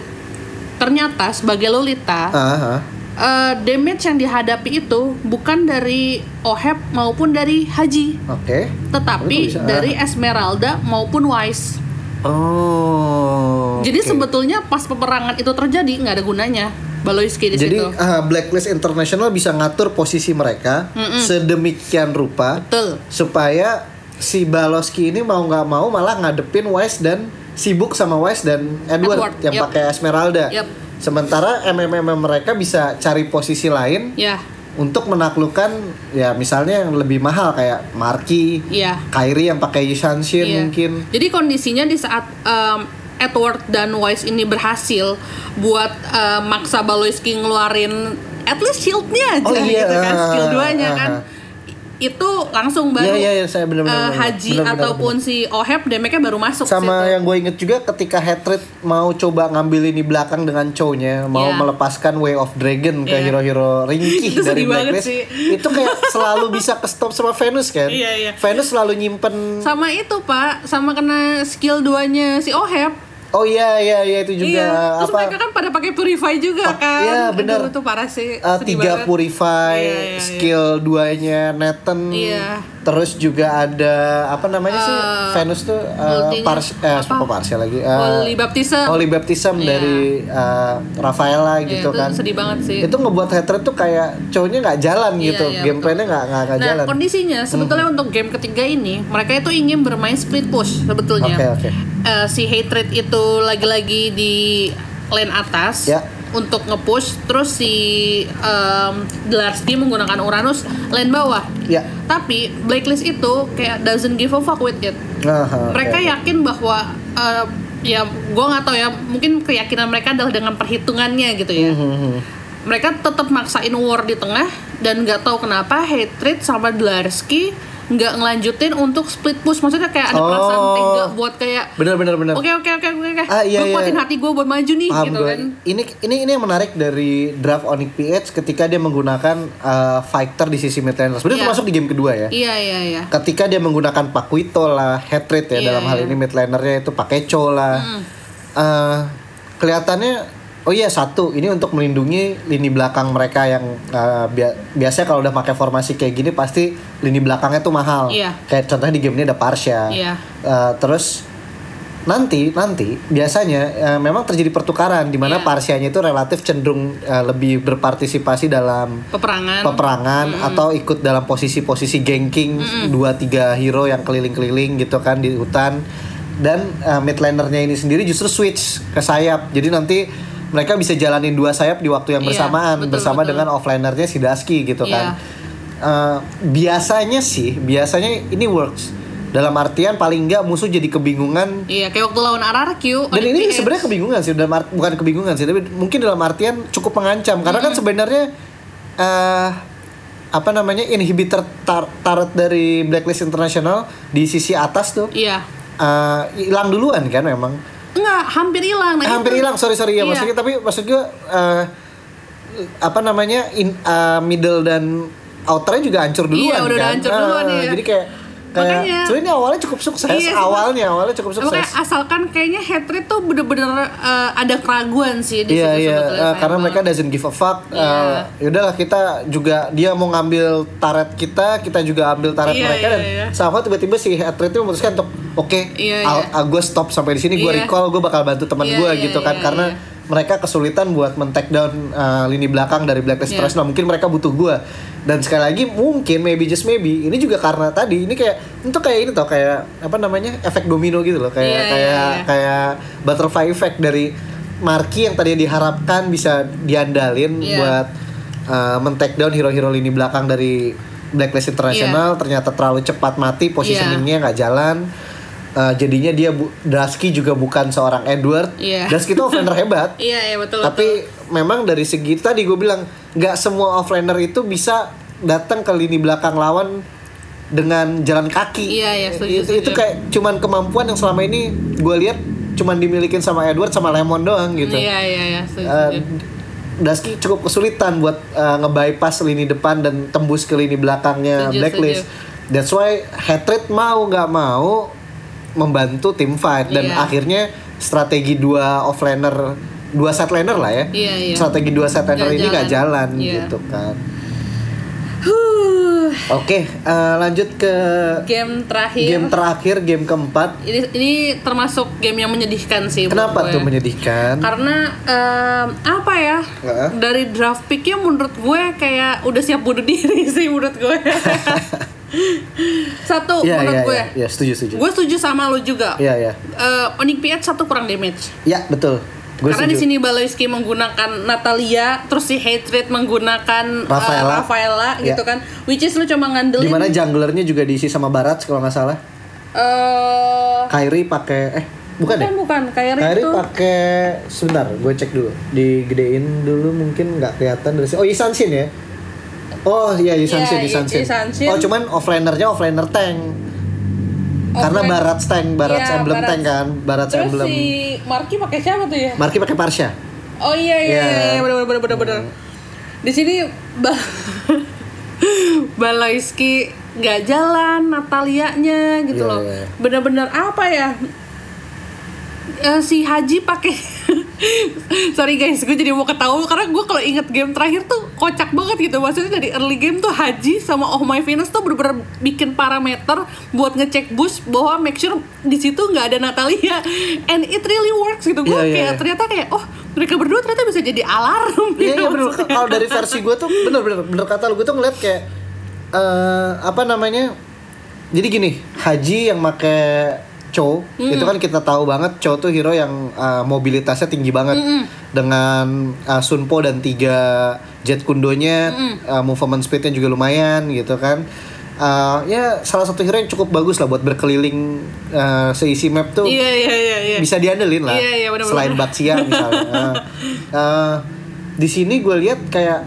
ternyata sebagai Lolita Aha. Eh, damage yang dihadapi itu bukan dari Oheb maupun dari Haji, Oke. tetapi Oh, itu bisa. dari Esmeralda maupun Wise. Oh. Jadi oke. sebetulnya pas peperangan itu terjadi nggak ada gunanya Baloiski di Jadi situ. ah, Blacklist International bisa ngatur posisi mereka sedemikian rupa Betul. supaya si Baloski ini mau nggak mau malah ngadepin Wise dan sibuk sama Wise dan Edward, Edward, yang yep. pakai Esmeralda. Yep. Sementara MMM mereka bisa cari posisi lain Ya, untuk menaklukkan ya misalnya yang lebih mahal kayak Marky, iya. Kyrie yang pakai Yushanshin Iya. mungkin. Jadi kondisinya di saat em, Edward dan Wise ini berhasil buat em, maksa Baloiski ngeluarin at least shieldnya aja Oh, iya. gitu kan skill duanya Ah, kan ah. Itu langsung baru Iya iya iya saya benar-benar eh, benar. Haji Benar-benar, ataupun si Oheb damage-nya baru masuk sama situ. yang gue inget juga ketika Hatred mau coba ngambil ini belakang dengan Chow-nya mau Iya. melepaskan Way of Dragon ke Iya. hero-hero ringkih Itu dari Blacklist sih. itu kayak selalu bisa ke stop sama Venus kan Iya, iya. Venus selalu nyimpen sama itu pak sama kena skill duanya si Oheb Oh iya iya iya itu juga iya. Terus apa? mereka kan pada pakai purify juga Pak- kan. iya, benar. Itu parah sih. Uh, tiga banget. purify Iya, iya, iya. skill duanya Nathan Iya. Terus juga ada apa namanya sih Uh, Venus tuh uh, pars eh apa? parsial lagi uh, Holy Baptism. Holy Baptism Iya. dari uh, Rafaela Iya, gitu itu kan sedih banget sih. itu ngebuat hatred tuh kayak cowoknya nggak jalan Iya, gitu iya, gameplaynya nggak nggak Nah, jalan Hmm. kondisinya sebetulnya untuk game ketiga ini mereka itu ingin bermain split push sebetulnya. Oke, oke. Eh, si hatred itu lagi-lagi di lane atas Ya. Untuk nge-push, terus si um, Dlarsky menggunakan Uranus lane bawah. ya Tapi Blacklist itu kayak doesn't give a fuck with it. Aha, mereka yakin bahwa eh, ya gue nggak tahu ya mungkin keyakinan mereka adalah dengan perhitungannya gitu ya Hmm, hmm. mereka tetap maksain war di tengah dan nggak tahu kenapa hatred sama Dlarsky nggak ngelanjutin untuk split push maksudnya kayak ada perasaan Oh. tega buat kayak bener bener bener oke oke oke oke oke Ah, iya, gue kuatin iya. hati gue buat maju nih Paham gitu gue. kan Ini ini ini yang menarik dari draft Onyx PH ketika dia menggunakan uh, fighter di sisi mid laner. Sebenarnya Iya. termasuk di game kedua ya. iya iya iya Ketika dia menggunakan Pakuito lah, Hatred ya Iya, dalam hal iya. ini mid lanernya itu Pakecho lah. Eh, kelihatannya oh iya satu ini untuk melindungi lini belakang mereka yang uh, bia- biasanya kalau udah pakai formasi kayak gini pasti lini belakangnya tuh mahal. Iya. Kayak contohnya di game ini ada Parsha. Iya. Eh, terus nanti nanti biasanya eh, memang terjadi pertukaran di mana Iya. Parsianya itu relatif cenderung eh, lebih berpartisipasi dalam peperangan peperangan atau ikut dalam posisi-posisi ganking dua tiga hero yang keliling-keliling gitu kan di hutan dan eh, mid lanernya ini sendiri justru switch ke sayap jadi nanti mereka bisa jalanin dua sayap di waktu yang Iya, bersamaan betul, bersama betul. dengan offlanernya si Daski gitu Iya. kan. Eh, biasanya sih biasanya ini works. Dalam artian paling nggak musuh jadi kebingungan. Iya kayak waktu lawan RRQ dan ini sebenarnya kebingungan sih dalam art- bukan kebingungan sih tapi mungkin dalam artian cukup mengancam. Karena kan sebenarnya eh apa namanya inhibitor tar turret dari Blacklist International di sisi atas tuh iya. eh, hilang duluan kan memang Enggak, hampir hilang. Nah, hampir hilang sorry sorry ya Iya. maksudnya tapi maksud gue eh, apa namanya in, eh, middle dan outernya juga hancur duluan Iya, udah kan hancur duluan, Eh, iya. jadi kayak kayak Makanya- sebenarnya ini awalnya cukup sukses Iya, awalnya awalnya cukup sukses Makanya asalkan kayaknya hatred tuh bener-bener eh, ada keraguan sih di Iya situ iya sebetulnya, eh, karena Fireball. mereka doesn't give a fuck. Iya. Eh, yaudahlah kita juga dia mau ngambil taret kita, kita juga ambil taret Iya, mereka iya, dan iya. sama tiba-tiba si Hatred itu memutuskan untuk oke, Iya, I'll- iya. ah, gue stop sampai di sini, gue Iya. recall, gue bakal bantu teman Iya, gue iya, gitu kan iya, karena iya. Mereka kesulitan buat men-take down eh, lini belakang dari Blacklist Iya. International. Mungkin mereka butuh gue. Dan sekali lagi mungkin maybe just maybe ini juga karena tadi ini kayak itu kayak ini tau kayak apa namanya efek domino gitu loh kayak Iya, iya, kayak iya. kayak butterfly effect dari Marki yang tadinya diharapkan bisa diandalin Iya. buat uh, men-take down hero-hero lini belakang dari Blacklist International ternyata terlalu cepat mati positioningnya nggak jalan Uh, jadinya dia bu juga bukan seorang Edward Iya. Dusky itu offlaner hebat Iya, iya betul. tapi memang dari segi tadi gue bilang nggak semua offlaner itu bisa datang ke lini belakang lawan dengan jalan kaki. Iya, iya, setuju, itu, itu setuju. kayak cuman kemampuan yang selama ini gue lihat cuman dimilikin sama Edward sama Lemon doang gitu. Iya, iya, iya. setuju, Eh, setuju. Dusky cukup kesulitan buat uh, nge-bypass lini depan dan tembus ke lini belakangnya Setuju, Blacklist. That's why Hatred mau nggak mau membantu tim fight dan Iya. akhirnya strategi dua offlaner dua set laner lah ya. Iya, iya. Strategi dua set laner ini nggak jalan, jalan. Iya. gitu kan. Oke, eh, lanjut ke game terakhir. game terakhir, game keempat. ini ini termasuk game yang menyedihkan sih. Kenapa gue. tuh menyedihkan? Karena em, apa ya? Heeh. Dari draft picknya menurut gue kayak udah siap bunuh diri sih menurut gue. Satu Iya, menurut iya, gue. iya, iya, setuju, setuju. Gue setuju sama lo juga. Iya, iya. Eh, Onyx PH satu kurang damage. Ya, betul. Gue Karena di sini Baloyski menggunakan Natalia, terus si Hatred menggunakan eh, Rafaela. Rafaela Ya. gitu kan. Which is lu cuma ngandelin Di mana junglernya juga diisi sama Barat kalau nggak salah. eh Kairi pakai eh bukan, bukan ya? bukan Kairi Kairi itu pakai sebentar, gue cek dulu. Digedein dulu mungkin nggak kelihatan dari sini. Oh, Isanshin ya. Oh iya Isanshin, Iya, Isanshin. Isanshin. Oh cuman offlanernya offlaner tank. Karena Barat tank, Barat Iya, emblem Barat. tank kan, Barat Terus emblem. si Marky pakai siapa tuh ya? Marki pakai Parsha. Oh iya iya Iya. iya, iya benar benar benar benar. Di sini ba Baloyski nggak jalan Natalianya gitu Iya, loh. iya. Bener-bener apa ya? Eh, si Haji pakai sorry guys gue jadi mau ketawa karena gue kalau inget game terakhir tuh kocak banget gitu maksudnya dari early game tuh Haji sama Oh My Venus tuh bener-bener bikin parameter buat ngecek bus bahwa make sure di situ nggak ada Natalia and it really works gitu gue Iya, iya, kayak iya. ternyata kayak oh mereka berdua ternyata bisa jadi alarm Iya gitu bener. maksudnya. Kalau dari versi gue tuh bener bener kata lu gue tuh ngeliat kayak eh apa namanya? Jadi gini, Haji yang make Cho. Itu kan kita tahu banget Cho tuh hero yang eh, mobilitasnya tinggi banget. Dengan eh, Sunpo dan tiga jet kundonya eh, movement speednya juga lumayan gitu kan. Eh, ya salah satu hero yang cukup bagus lah buat berkeliling eh, seisi map tuh iya iya iya iya. bisa diandelin lah Iya, iya, bener-bener. selain Batsia misalnya. Nah, eh, di sini gue lihat kayak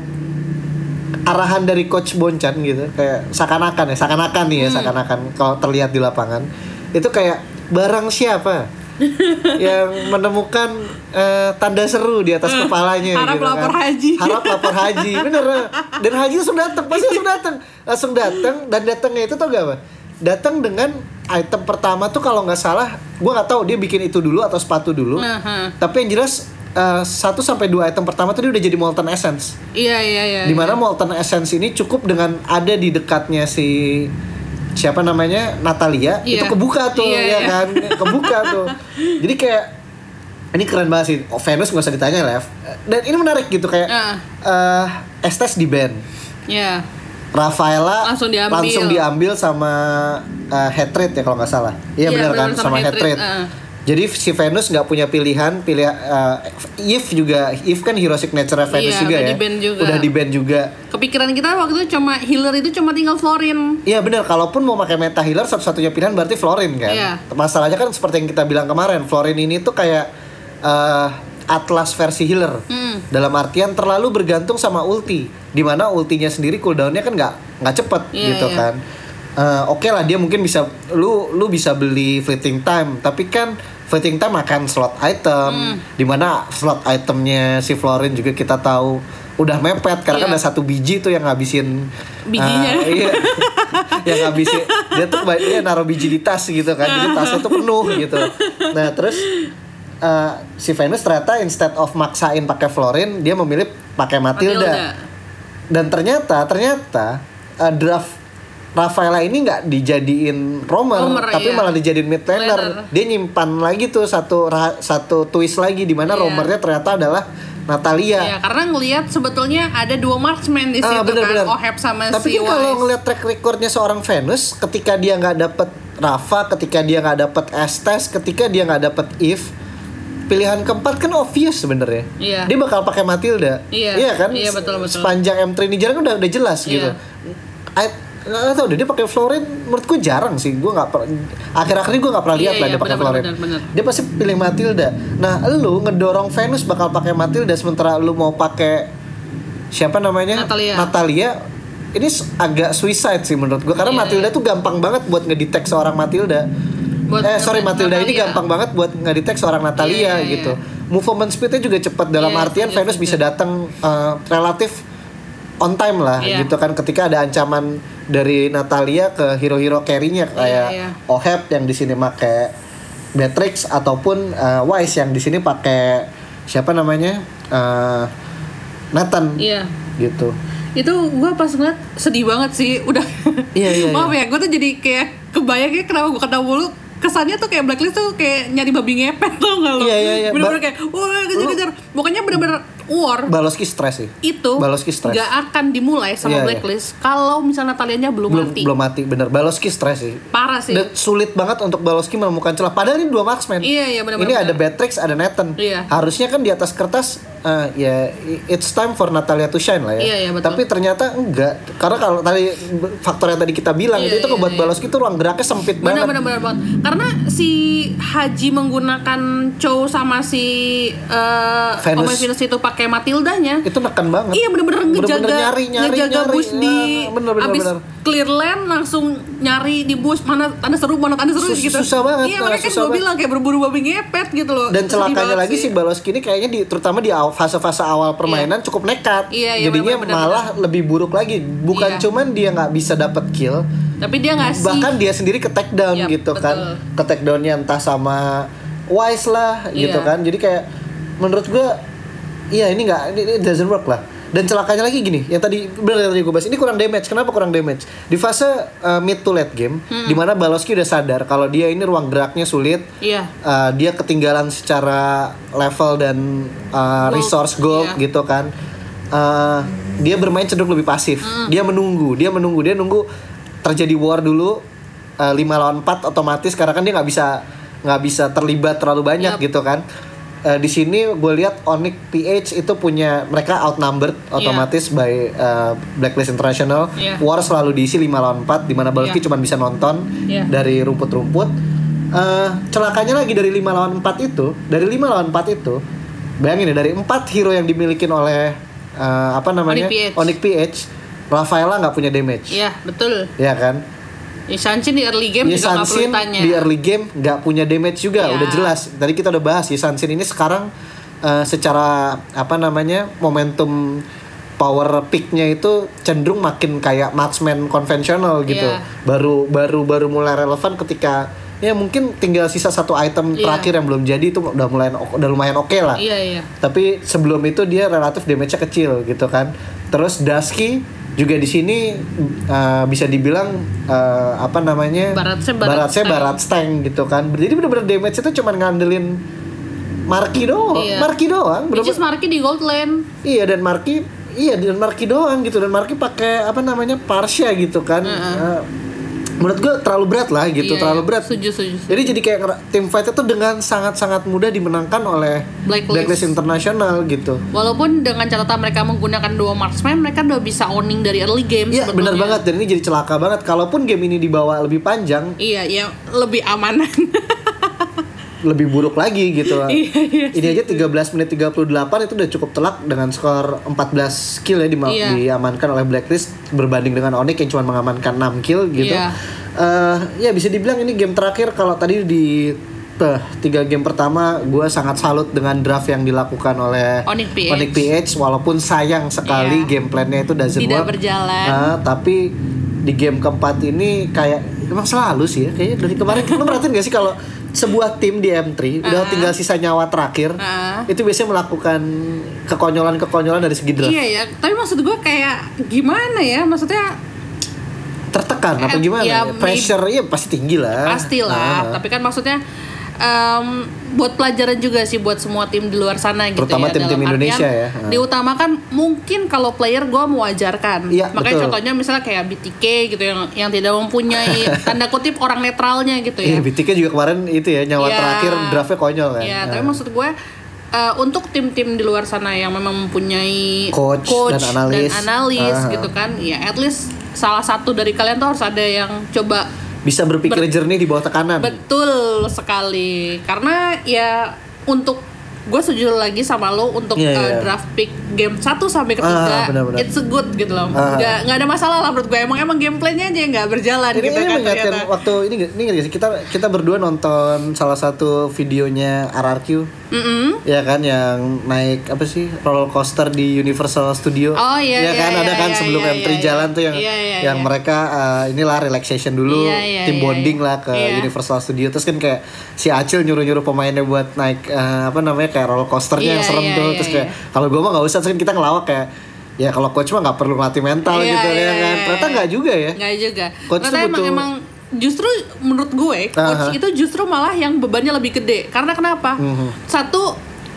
arahan dari coach Boncan gitu kayak seakan-akan ya seakan-akan nih ya Hmm. seakan-akan kalau terlihat di lapangan. Itu kayak barang siapa? Yang menemukan eh, tanda seru di atas kepalanya Harap gitu lapor kan. haji. harap lapor haji bener. Dan haji langsung datang pasti langsung datang langsung datang dan datangnya itu tau gak apa? Datang dengan item pertama tuh kalau nggak salah gue nggak tahu dia bikin itu dulu atau sepatu dulu. Aha. tapi yang jelas eh, satu sampai dua item pertama tuh dia udah jadi molten essence. Iya iya iya di mana molten essence ini cukup dengan ada di dekatnya si siapa namanya Natalia Iya. itu kebuka tuh Iya, ya iya. kan kebuka tuh jadi kayak ini keren banget sih oh, Venus nggak usah ditanya Lev dan ini menarik gitu kayak Ah. eh Estes di band iya Rafaela Langsung diambil. langsung diambil sama uh, Hatred ya kalau nggak salah. Iya Iya, benar kan benar, sama, sama Hatred. Hatred, uh. Jadi si Venus nggak punya pilihan, pilih uh, Eve juga, Eve kan hero signature Venus Iya, juga udah ya. di-ban juga. Udah di band juga. kepikiran kita waktu itu cuma healer itu cuma tinggal Florin Iya benar, kalaupun mau pakai meta healer satu-satunya pilihan berarti Florin kan. Iya. Masalahnya kan seperti yang kita bilang kemarin, Florin ini tuh kayak uh, Atlas versi healer. Hmm. Dalam artian terlalu bergantung sama ulti, di mana ultinya sendiri cooldownnya kan nggak nggak cepet Iya, gitu iya. kan. Eh, Oke lah dia mungkin bisa lu lu bisa beli fleeting time, tapi kan fleeting time akan slot item, Hmm. di mana slot itemnya si Florin juga kita tahu udah mepet karena kan Iya. ada satu biji tuh yang ngabisin Bijinya. eh, iya. yang ngabisin dia tuh dia naruh biji di tas gitu kan jadi tasnya tuh penuh gitu nah terus eh, si Venus ternyata instead of maksain pakai Florin dia memilih pakai Matilda, Matilda. dan ternyata ternyata eh, draft Rafaela ini nggak dijadiin roamer, Roamer, tapi iya. malah dijadiin mid laner. Dia nyimpan lagi tuh satu satu twist lagi di mana Iya. roamernya ternyata adalah Natalia. Ya, karena ngelihat sebetulnya ada dua marksman di situ Ah, bener, kan, bener. Oheb sama Tapi si kan kalau Wise. ngeliat track recordnya seorang Venus, ketika dia nggak dapet Rafa, ketika dia nggak dapet Estes, ketika dia nggak dapet Eve, pilihan keempat kan obvious sebenarnya. Iya. Dia bakal pakai Matilda. Iya, kan? iya, betul, betul. Sepanjang M3 ini jarang udah udah jelas Iya. gitu. I- nggak tahu deh dia pakai Florin menurutku jarang sih. Gue nggak per- akhir-akhir ini gue nggak pernah Iya, lihat lah iya, dia pakai benar, Florin. dia pasti pilih Matilda. Nah lu ngedorong Venus bakal pakai Matilda sementara lu mau pakai siapa namanya? Natalia. Natalia. Ini agak suicide sih menurut gue karena Iya, Matilda tuh gampang banget buat ngedetect seorang Matilda. Buat eh sorry Matilda ini Natalia. gampang banget buat ngedetect seorang Natalia Iya, iya, gitu. movement speednya juga cepat dalam Iya, artian iya, Venus iya. bisa datang eh, relatif on time lah Iya. gitu kan ketika ada ancaman dari Natalia ke hero-hero carry-nya kayak iya. Oheb yang di sini pakai Beatrix ataupun eh, Wise yang di sini pakai siapa namanya Eh, Nathan Iya. gitu Itu gue pas ngeliat sedih banget sih, udah. Iya, iya, Maaf ya, gue tuh jadi kayak kebayang kayak kenapa gue kena mulu kesannya tuh kayak blacklist tuh kayak nyari babi ngepet tau gak lo? Iya, iya, iya. Bener-bener kayak, wah kejar-kejar. Pokoknya bener-bener war Baloski stres sih itu Baloski stres nggak akan dimulai sama Iya, iya. blacklist kalau misalnya Natalianya belum, belum mati. belum mati bener Baloski stres sih Parah sih. dan sulit banget untuk Baloski menemukan celah padahal ini dua marksman Iya, iya, benar-benar. ini ada Beatrix ada Nathan Iya. harusnya kan di atas kertas eh, ya it's time for Natalia to shine lah ya Iya, iya, betul. tapi ternyata enggak karena kalau tadi faktor yang tadi kita bilang Iya, itu itu iya, ngebuat iya. Baloski tuh ruang geraknya sempit Bener banget bener bener banget. Karena si Haji menggunakan Chow sama si uh, Venus. Omega Venus itu pakai Matildanya. itu neken banget Iya Bener-bener ngejaga nyari, nyari, ngejaga nyari. bus di Nah, bener, bener, abis bener. clear land langsung nyari di bus mana tanda seru mana tanda seru Sus- gitu. susah banget, Iya makanya kan gue bilang kayak berburu babi ngepet gitu loh. dan celakanya lagi si Baloski ini kayaknya di terutama di aw- fase-fase awal permainan cukup nekat. Iya, iya, jadinya bener, bener, malah lebih buruk lagi. Bukan Iya. cuman dia nggak bisa dapat kill Tapi dia ngasih. bahkan dia sendiri ke take down Yap, gitu kan. betul. ke take downnya entah sama wise lah gitu Iya. kan. Jadi kayak menurut gue iya ini nggak ini, ini doesn't work lah dan celakanya lagi gini yang tadi benar yang tadi gue bahas ini kurang damage. Kenapa kurang damage? Di fase uh, mid to late game di mana Baloski udah sadar kalau dia ini ruang geraknya sulit Iya. Uh, dia ketinggalan secara level dan uh, Gold, resource gold iya. gitu kan. Uh, dia bermain cenderung lebih pasif. Dia menunggu dia menunggu dia nunggu terjadi war dulu uh, 5 lawan 4 otomatis karena kan dia nggak bisa nggak bisa terlibat terlalu banyak Yap. gitu kan Uh, di sini gue lihat Onyx PH itu punya mereka outnumbered otomatis by uh, Blacklist International Iya. war selalu diisi 5 lawan 4 di mana Balki Iya. cuma bisa nonton Iya. dari rumput-rumput Eh, celakanya lagi dari 5 lawan 4 itu dari 5 lawan 4 itu bayangin ya dari 4 hero yang dimiliki oleh eh, apa namanya Onyx PH. Onyx PH Rafaela nggak punya damage Iya, betul. ya kan Ishanshin di early game juga nggak perlu ditanya. di early game nggak punya damage juga Ya. udah jelas tadi kita udah bahas Yisanshin ini sekarang eh, secara apa namanya momentum power peaknya itu cenderung makin kayak marksman konvensional gitu Iya. baru baru baru mulai relevan ketika ya mungkin tinggal sisa satu item Iya. terakhir yang belum jadi itu udah mulai udah lumayan oke lah Iya, iya. tapi sebelum itu dia relatif damage-nya kecil gitu kan. Terus Dusky juga di sini uh, bisa dibilang uh, apa namanya? Baratnya barat stank. barat stank gitu kan. Jadi bener-bener damage itu cuma ngandelin Marki doang, Iya. Marki doang. Bener is Marky di gold lane. Iya dan Marki iya dan Marki doang gitu dan Marki pakai apa namanya? Parsha gitu kan. Uh, menurut gue terlalu berat lah gitu, Iya, terlalu berat. Setuju, setuju. setuju. Jadi jadi kayak tim fight itu dengan sangat-sangat mudah dimenangkan oleh Blacklist. Blacklist International gitu. Walaupun dengan catatan mereka menggunakan dua marksman, mereka udah bisa owning dari early game Iya benar banget dan ini jadi celaka banget. Kalaupun game ini dibawa lebih panjang, Iya, iya, lebih amanan. lebih buruk lagi gitu. Iya, iya ini aja 13 menit 38 itu udah cukup telak dengan skor 14 kill ya dima- Iya. diamankan oleh Blacklist berbanding dengan Onyx yang cuma mengamankan 6 kill gitu. Iya. Eh, ya bisa dibilang ini game terakhir kalau tadi di eh, tiga game pertama gue sangat salut dengan draft yang dilakukan oleh Onyx PH. Onyx PH walaupun sayang sekali Iya. game plan-nya itu doesn't Tidak work. berjalan. Nah, tapi di game keempat ini kayak emang selalu sih ya kayaknya dari kemarin lu merhatiin gak sih kalau sebuah tim di M3 udah Ah. tinggal sisa nyawa terakhir Ah. itu biasanya melakukan kekonyolan-kekonyolan dari segi draft iya ya, tapi maksud gue kayak gimana ya? Maksudnya tertekan apa gimana ya, ya, pressure ya pasti tinggi lah pastilah, Ah. tapi kan maksudnya em, buat pelajaran juga sih buat semua tim di luar sana gitu Terutama ya. tim-tim Indonesia ya. Diutamakan mungkin kalau player gue mewajarkan. Iya, Makanya betul. contohnya misalnya kayak BTK gitu yang yang tidak mempunyai tanda kutip orang netralnya gitu Iya, ya. BTK juga kemarin itu ya nyawa Iya. terakhir draftnya konyol kan. Iya, Ah. tapi maksud gue eh, untuk tim-tim di luar sana yang memang mempunyai Coach dan analis. analis Ah. gitu kan, ya at least salah satu dari kalian tuh harus ada yang coba bisa berpikir jernih di bawah tekanan. Betul sekali. Karena ya untuk gue setuju lagi sama lo untuk Iya, uh, iya. draft pick game 1 sampai ketiga Ah, benar-benar. it's a good gitu loh. Ah. Nggak nggak ada masalah lah menurut gue. Emang emang gameplaynya aja yang nggak berjalan Ini, gitu ini kan ternyata. waktu ini ini sih kita kita berdua nonton salah satu videonya RRQ Mm-mm. ya kan yang naik apa sih roller coaster di Universal Studio Oh, iya, ya iya, kan iya, ada kan iya, sebelum iya, M3 iya, jalan iya. tuh yang Iya, iya, yang iya. mereka uh, inilah relaxation dulu Iya, iya, tim bonding iya. lah ke Iya. Universal Studio terus kan kayak si Acil nyuruh-nyuruh pemainnya buat naik uh, apa namanya kayak roller coasternya Iya, yang serem iya, tuh iya, terus iya. kayak kalau gue mah nggak usah terus kita ngelawak kayak ya kalau coach mah nggak perlu ngelatih mental Iya, gitu iya, ya kan iya, ternyata iya. nggak juga ya Nggak juga. Coach Ternyata emang butuh- emang justru menurut gue coach Aha. itu justru malah yang bebannya lebih gede. Karena kenapa? Mhm. Satu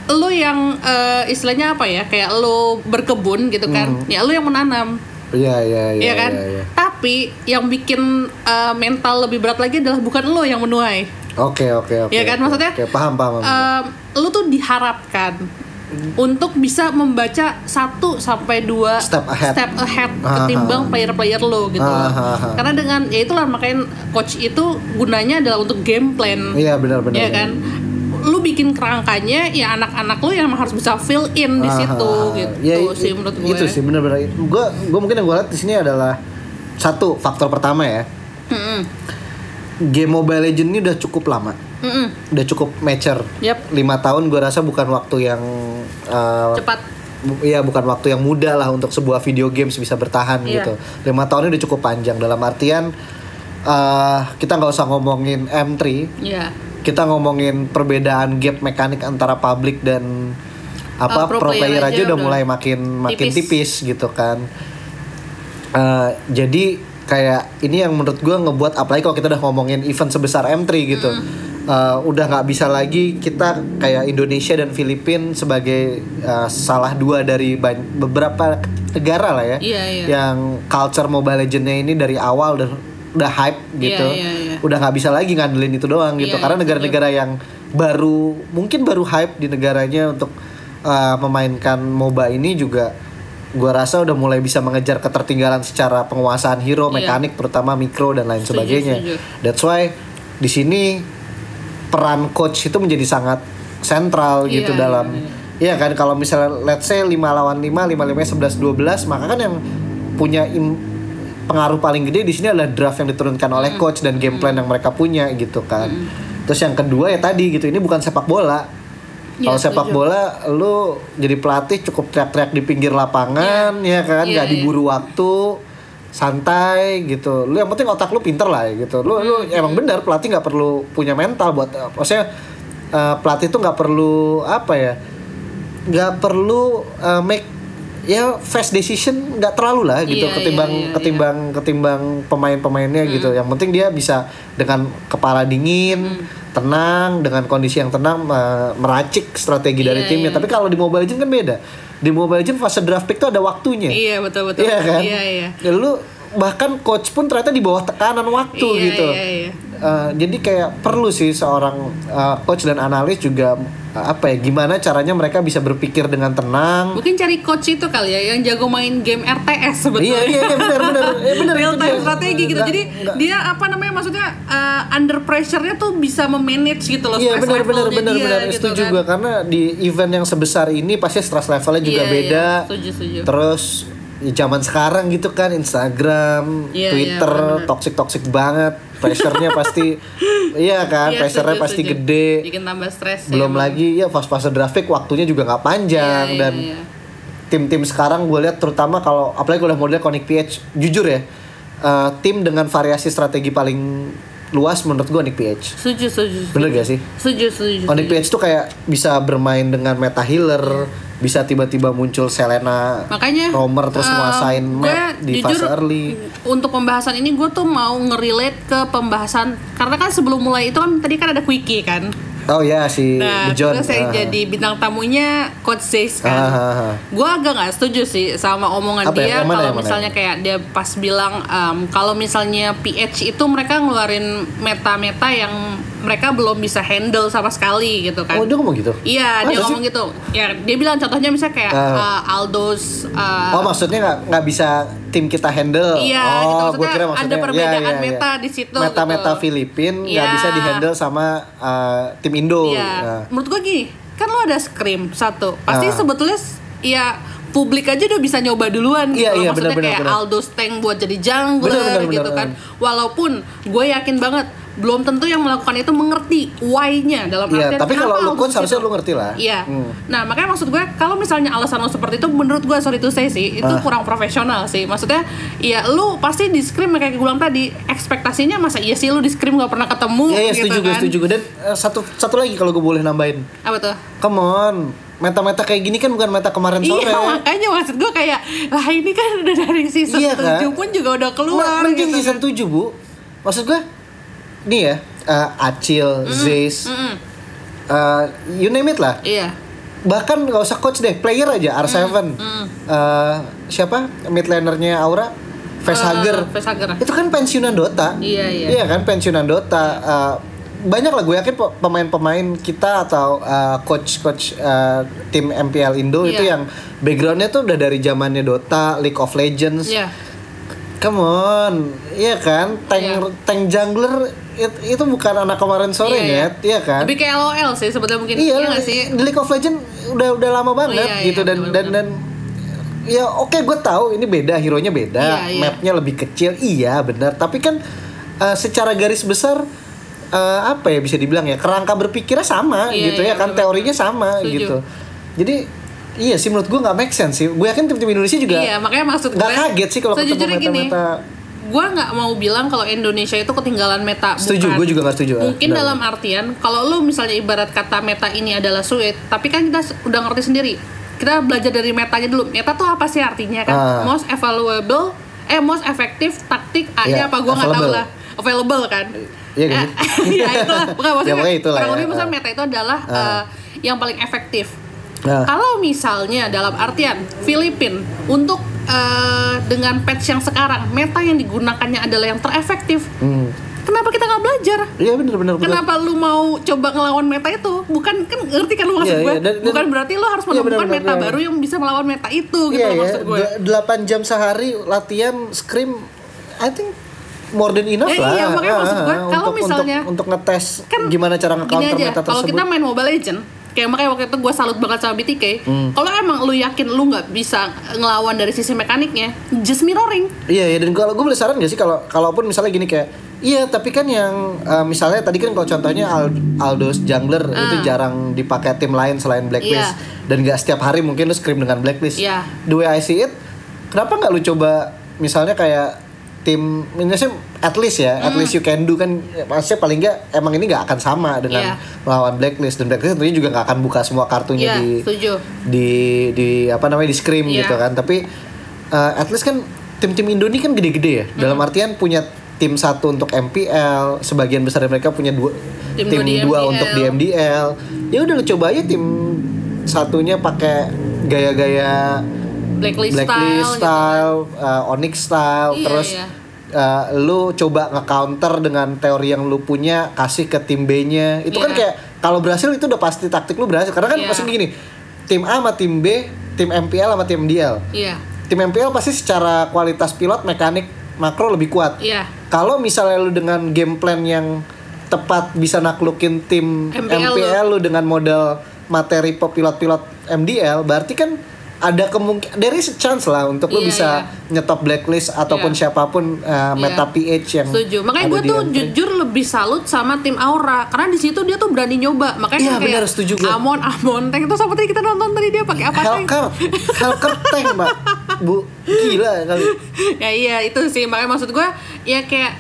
lo yang eh, istilahnya apa ya kayak lo berkebun gitu kan Mhm. ya lo yang menanam iya iya iya Iya kan? iya, iya. Tapi yang bikin uh, mental lebih berat lagi adalah bukan lo yang menuai. Oke oke oke Iya kan? oke. Maksudnya, oke, paham paham. Um, lo tuh diharapkan untuk bisa membaca satu sampai dua Step ahead. ahead Ah, ketimbang player-player lo gitu Ah, loh. ah, ah. Karena dengan ya itulah makanya coach itu gunanya adalah untuk game plan. iya benar benar Iya kan? Lu bikin kerangkanya ya anak-anak lu yang harus bisa fill in di situ gitu Ya, sih menurut gue. Itu sih benar-benar. Gue gue mungkin yang gue lihat di sini adalah satu faktor pertama ya. Mm-mm. Game Mobile Legends ini udah cukup lama, Mm-mm. udah cukup mature. Yap. Lima tahun gue rasa bukan waktu yang uh, Cepat. bu- Iya bukan waktu yang mudah lah untuk sebuah video games bisa bertahan Iya. gitu. Lima tahun ini udah cukup panjang dalam artian uh, kita nggak usah ngomongin M3, Iya. kita ngomongin perbedaan gap mekanik antara public dan apa Uh, pro pro, player player, aja aja udah mulai makin makin tipis. tipis, gitu kan. Eh, jadi kayak ini yang menurut gua ngebuat apalagi kalau kita udah ngomongin event sebesar M3 gitu. Eh, udah nggak bisa lagi kita kayak Indonesia dan Filipina sebagai eh, salah dua dari beberapa negara lah ya Iya, iya. yang culture Mobile Legends-nya ini dari awal udah udah hype gitu. iya, iya. Udah nggak bisa lagi ngandelin itu doang gitu. Iya, Karena negara-negara yang baru mungkin baru hype di negaranya untuk uh, memainkan MOBA ini juga gua rasa udah mulai bisa mengejar ketertinggalan secara penguasaan hero, Iya. mekanik terutama mikro dan lain Setuju, sebagainya. setuju. That's why di sini peran coach itu menjadi sangat sentral Iya, gitu iya, dalam iya. Iya kan kalau misalnya let's say 5 lawan 5, 5 5 11 12 maka kan yang punya im- pengaruh paling gede di sini adalah draft yang diturunkan oleh coach dan game plan yang mereka punya gitu kan. Terus yang kedua ya tadi gitu ini bukan sepak bola. Iya, Kalau sepak bola lu jadi pelatih cukup teriak-teriak di pinggir lapangan ya kan Iya, nggak iya. diburu waktu santai gitu. Lu yang penting otak lu pinter lah ya gitu. Lu lu Hmm. emang benar pelatih nggak perlu punya mental buat maksudnya eh, pelatih tuh nggak perlu apa ya? nggak perlu uh, make ya fast decision nggak terlalu lah gitu Iya, ketimbang iya, iya, ketimbang ketimbang pemain-pemainnya gitu. Yang penting dia bisa dengan kepala dingin tenang dengan kondisi yang tenang uh, meracik strategi dari Iya, timnya. iya. tapi kalau di Mobile Legends kan beda. Di Mobile Legends fase draft pick tuh ada waktunya. Iya betul betul. Iya kan? Iya iya. Ya, lu bahkan coach pun ternyata di bawah tekanan waktu Iya, gitu iya, iya. Uh, jadi kayak perlu sih seorang uh, coach dan analis juga uh, apa ya gimana caranya mereka bisa berpikir dengan tenang Mungkin cari coach itu kali ya yang jago main game RTS sebetulnya. iya iya iya benar benar eh, benar real time dia. strategi gitu. Nggak- Jadi nggak- dia apa namanya maksudnya uh, under pressure-nya tuh bisa memanage gitu loh Iya benar benar benar benar gitu setuju kan. gua karena di event yang sebesar ini pasti stress levelnya juga Iya, beda. iya, setuju, setuju. Terus ya, zaman sekarang gitu kan Instagram, Iya, iya, Twitter, benar-benar. toxic toxic banget. Pressure-nya pasti iya kan, Iya, pressure-nya setuju, pasti setuju. gede. Bikin tambah stres. Belum emang. lagi ya fase-fase grafik waktunya juga nggak panjang Iya, iya, dan iya. tim-tim sekarang gue lihat terutama kalau apalagi gue udah model Connect PH jujur ya eh, tim dengan variasi strategi paling luas menurut gue Nick PH Setuju, setuju. setuju. bener gak sih Setuju, setuju. Setuju. PH tuh kayak bisa bermain dengan meta healer, bisa tiba-tiba muncul Selena, Makanya Romer terus eh, nguasain gue map di jujur, fase early. Untuk pembahasan ini gue tuh mau ngerelate ke pembahasan karena kan sebelum mulai itu kan tadi kan ada quickie kan. Oh ya si Nah, John. terus yang Ah. jadi bintang tamunya Coach Ah, kan. ah, ah. Gue agak nggak setuju sih sama omongan Apa ya? dia mana, kalau yang misalnya kayak dia pas bilang em, kalau misalnya PH itu mereka ngeluarin meta-meta yang mereka belum bisa handle sama sekali gitu kan. Oh dia ngomong gitu? Iya, dia Masa sih? ngomong gitu. Ya, dia bilang contohnya misalnya kayak Ah. uh, Aldos uh, Oh maksudnya nggak nggak bisa tim kita handle? Iya, oh, gitu. Maksudnya kira ada maksudnya perbedaan iya, iya, iya. meta di situ, Meta-meta gitu. Filipin nggak Iya. bisa dihandle sama uh, tim Indo. Iya. Nah. Menurut gua gini, kan lo ada scream satu. Pasti Ah. sebetulnya ya publik aja udah bisa nyoba duluan gitu Iya, iya, Maksudnya benar, kayak benar. Aldo Tank buat jadi jungler Benar, benar, gitu benar, kan. Walaupun gue yakin banget belum tentu yang melakukan itu mengerti why-nya dalam Iya, artian tapi kalau lu coach harusnya lu ngerti lah. Iya. Hmm. Nah, makanya maksud gue kalau misalnya alasan lo seperti itu menurut gue sorry to say sih itu Ah. kurang profesional sih. Maksudnya ya lu pasti di scrim kayak gue bilang tadi ekspektasinya masa iya sih lu di scrim gak pernah ketemu Iya, iya gitu setuju gue, kan. setuju gue. Dan uh, satu satu lagi kalau gue boleh nambahin. Apa tuh? Come on, meta-meta kayak gini kan bukan meta kemarin sore. Iya makanya maksud gue kayak lah ini kan udah dari season Iya, kan? 7 pun juga udah keluar Mending gitu season 7 bu Maksud gue Nih ya uh, Acil, Zeus Mm-mm. uh, You name it lah Iya. Bahkan gak usah coach deh Player aja R7 mm. Uh, Siapa Mid lanernya Aura Facehugger Uh, Facehugger. Itu kan pensiunan Dota Iya, iya. Iya kan pensiunan Dota Uh, banyak lah gue yakin pe- pemain-pemain kita atau uh, coach-coach uh, tim MPL Indo itu Iya. yang backgroundnya tuh udah dari zamannya Dota, League of Legends, Iya. Come on, iya kan? Tank Iya. tank jungler it- itu bukan anak kemarin sore Iya, iya. net, iya kan? Lebih kayak LOL sih sebetulnya mungkin. iya, Iya sih? League of Legends udah udah lama banget iya, iya, gitu dan benar, dan dan ya oke gue tahu ini beda hero-nya beda, Iya, iya. mapnya lebih kecil, iya benar. Tapi kan uh, secara garis besar uh, apa ya bisa dibilang ya kerangka berpikirnya sama Iya, gitu ya iya, kan benar, teorinya sama Setuju. gitu. Jadi iya sih menurut gue nggak make sense sih. Gue yakin tim-tim Indonesia juga Iya, makanya maksud gue nggak kaget sih kalau ketemu sejujurnya gini, meta-meta gue nggak mau bilang kalau Indonesia itu ketinggalan meta. Setuju, gue juga gak setuju. Mungkin Benar. dalam artian kalau lu misalnya ibarat kata meta ini adalah sulit, tapi kan kita udah ngerti sendiri. Kita belajar dari metanya dulu. Meta tuh apa sih artinya kan? Ah. Most valuable, eh most effective taktik A-nya Iya, apa gue nggak tahu lah. Available kan? Iya kan? ya itulah. Bukan maksudnya. Ya, pokoknya itulah kurang ya. lebih maksudnya meta itu adalah Ah. eh, yang paling efektif. Nah, Kalau misalnya dalam artian Filipin untuk eh, dengan patch yang sekarang meta yang digunakannya adalah yang terefektif, hmm. kenapa kita nggak belajar? Iya bener bener bener. Kenapa lu mau coba ngelawan meta itu? Bukan kan ngerti kan lu maksud Iya, gue? iya, dan- dan- Bukan berarti lu harus Iya, menemukan benar, meta benar. baru yang bisa melawan meta itu gitu Iya loh ya, maksud gue. d- 8 jam sehari latihan scrim, I think more than enough Eh, lah. iya, makanya Ah, maksud gue, ah, kalau untuk, misalnya- untuk, untuk ngetes kan gimana cara nge-counter meta kalau tersebut. kita main Mobile Legend, kayak makanya waktu itu gue salut banget sama BTK. Hmm. Kalau emang lu yakin lu nggak bisa ngelawan dari sisi mekaniknya, just mirroring. Iya ya dan kalau gue boleh saran gak sih kalau kalaupun misalnya gini kayak iya tapi kan yang uh, misalnya tadi kan kalau contohnya Al- Aldos jungler itu jarang dipakai tim lain selain blacklist Ah. Iya. dan gak setiap hari mungkin lu scrim dengan blacklist. Iya. The way I see it, kenapa nggak lu coba misalnya kayak tim minusnya at least ya, at Hmm. least you can do kan maksudnya paling nggak emang ini nggak akan sama dengan Iya. melawan blacklist dan blacklist tentunya juga nggak akan buka semua kartunya Iya, di setuju. di di apa namanya di scrim Iya. gitu kan tapi uh, at least kan tim-tim Indo ini kan gede-gede ya Hmm. dalam artian punya tim satu untuk MPL sebagian besar dari mereka punya dua Tim tim, dua MDL. untuk di MDL ya udah lu coba aja tim satunya pakai gaya-gaya Blacklist, blacklist style, gitu. style, uh, onyx style Iya, terus iya. uh, lu coba nge-counter dengan teori yang lu punya kasih ke tim B-nya itu kan Iya. kayak kalau berhasil itu udah pasti taktik lu berhasil karena kan Iya. pasti gini tim A sama tim B tim MPL sama tim MDL Iya, tim MPL pasti secara kualitas pilot mekanik makro lebih kuat iya. kalau misalnya lu dengan game plan yang tepat bisa naklukin tim MPL MPL, lu dengan modal materi pilot-pilot MDL berarti kan ada kemungkinan there is a chance lah untuk lu Iya, bisa nyetop blacklist ataupun Iya. siapa pun uh, meta Iya. PH yang Setuju. Makanya gue tuh entry. jujur lebih salut sama tim Aura karena di situ dia tuh berani nyoba. Makanya Iya, kan kayak benar, setuju gue. Amon Amon Tank itu sama tadi kita nonton tadi dia pakai apa tank? Helker Helker tank mbak bu gila kali ya iya itu sih makanya maksud gue ya kayak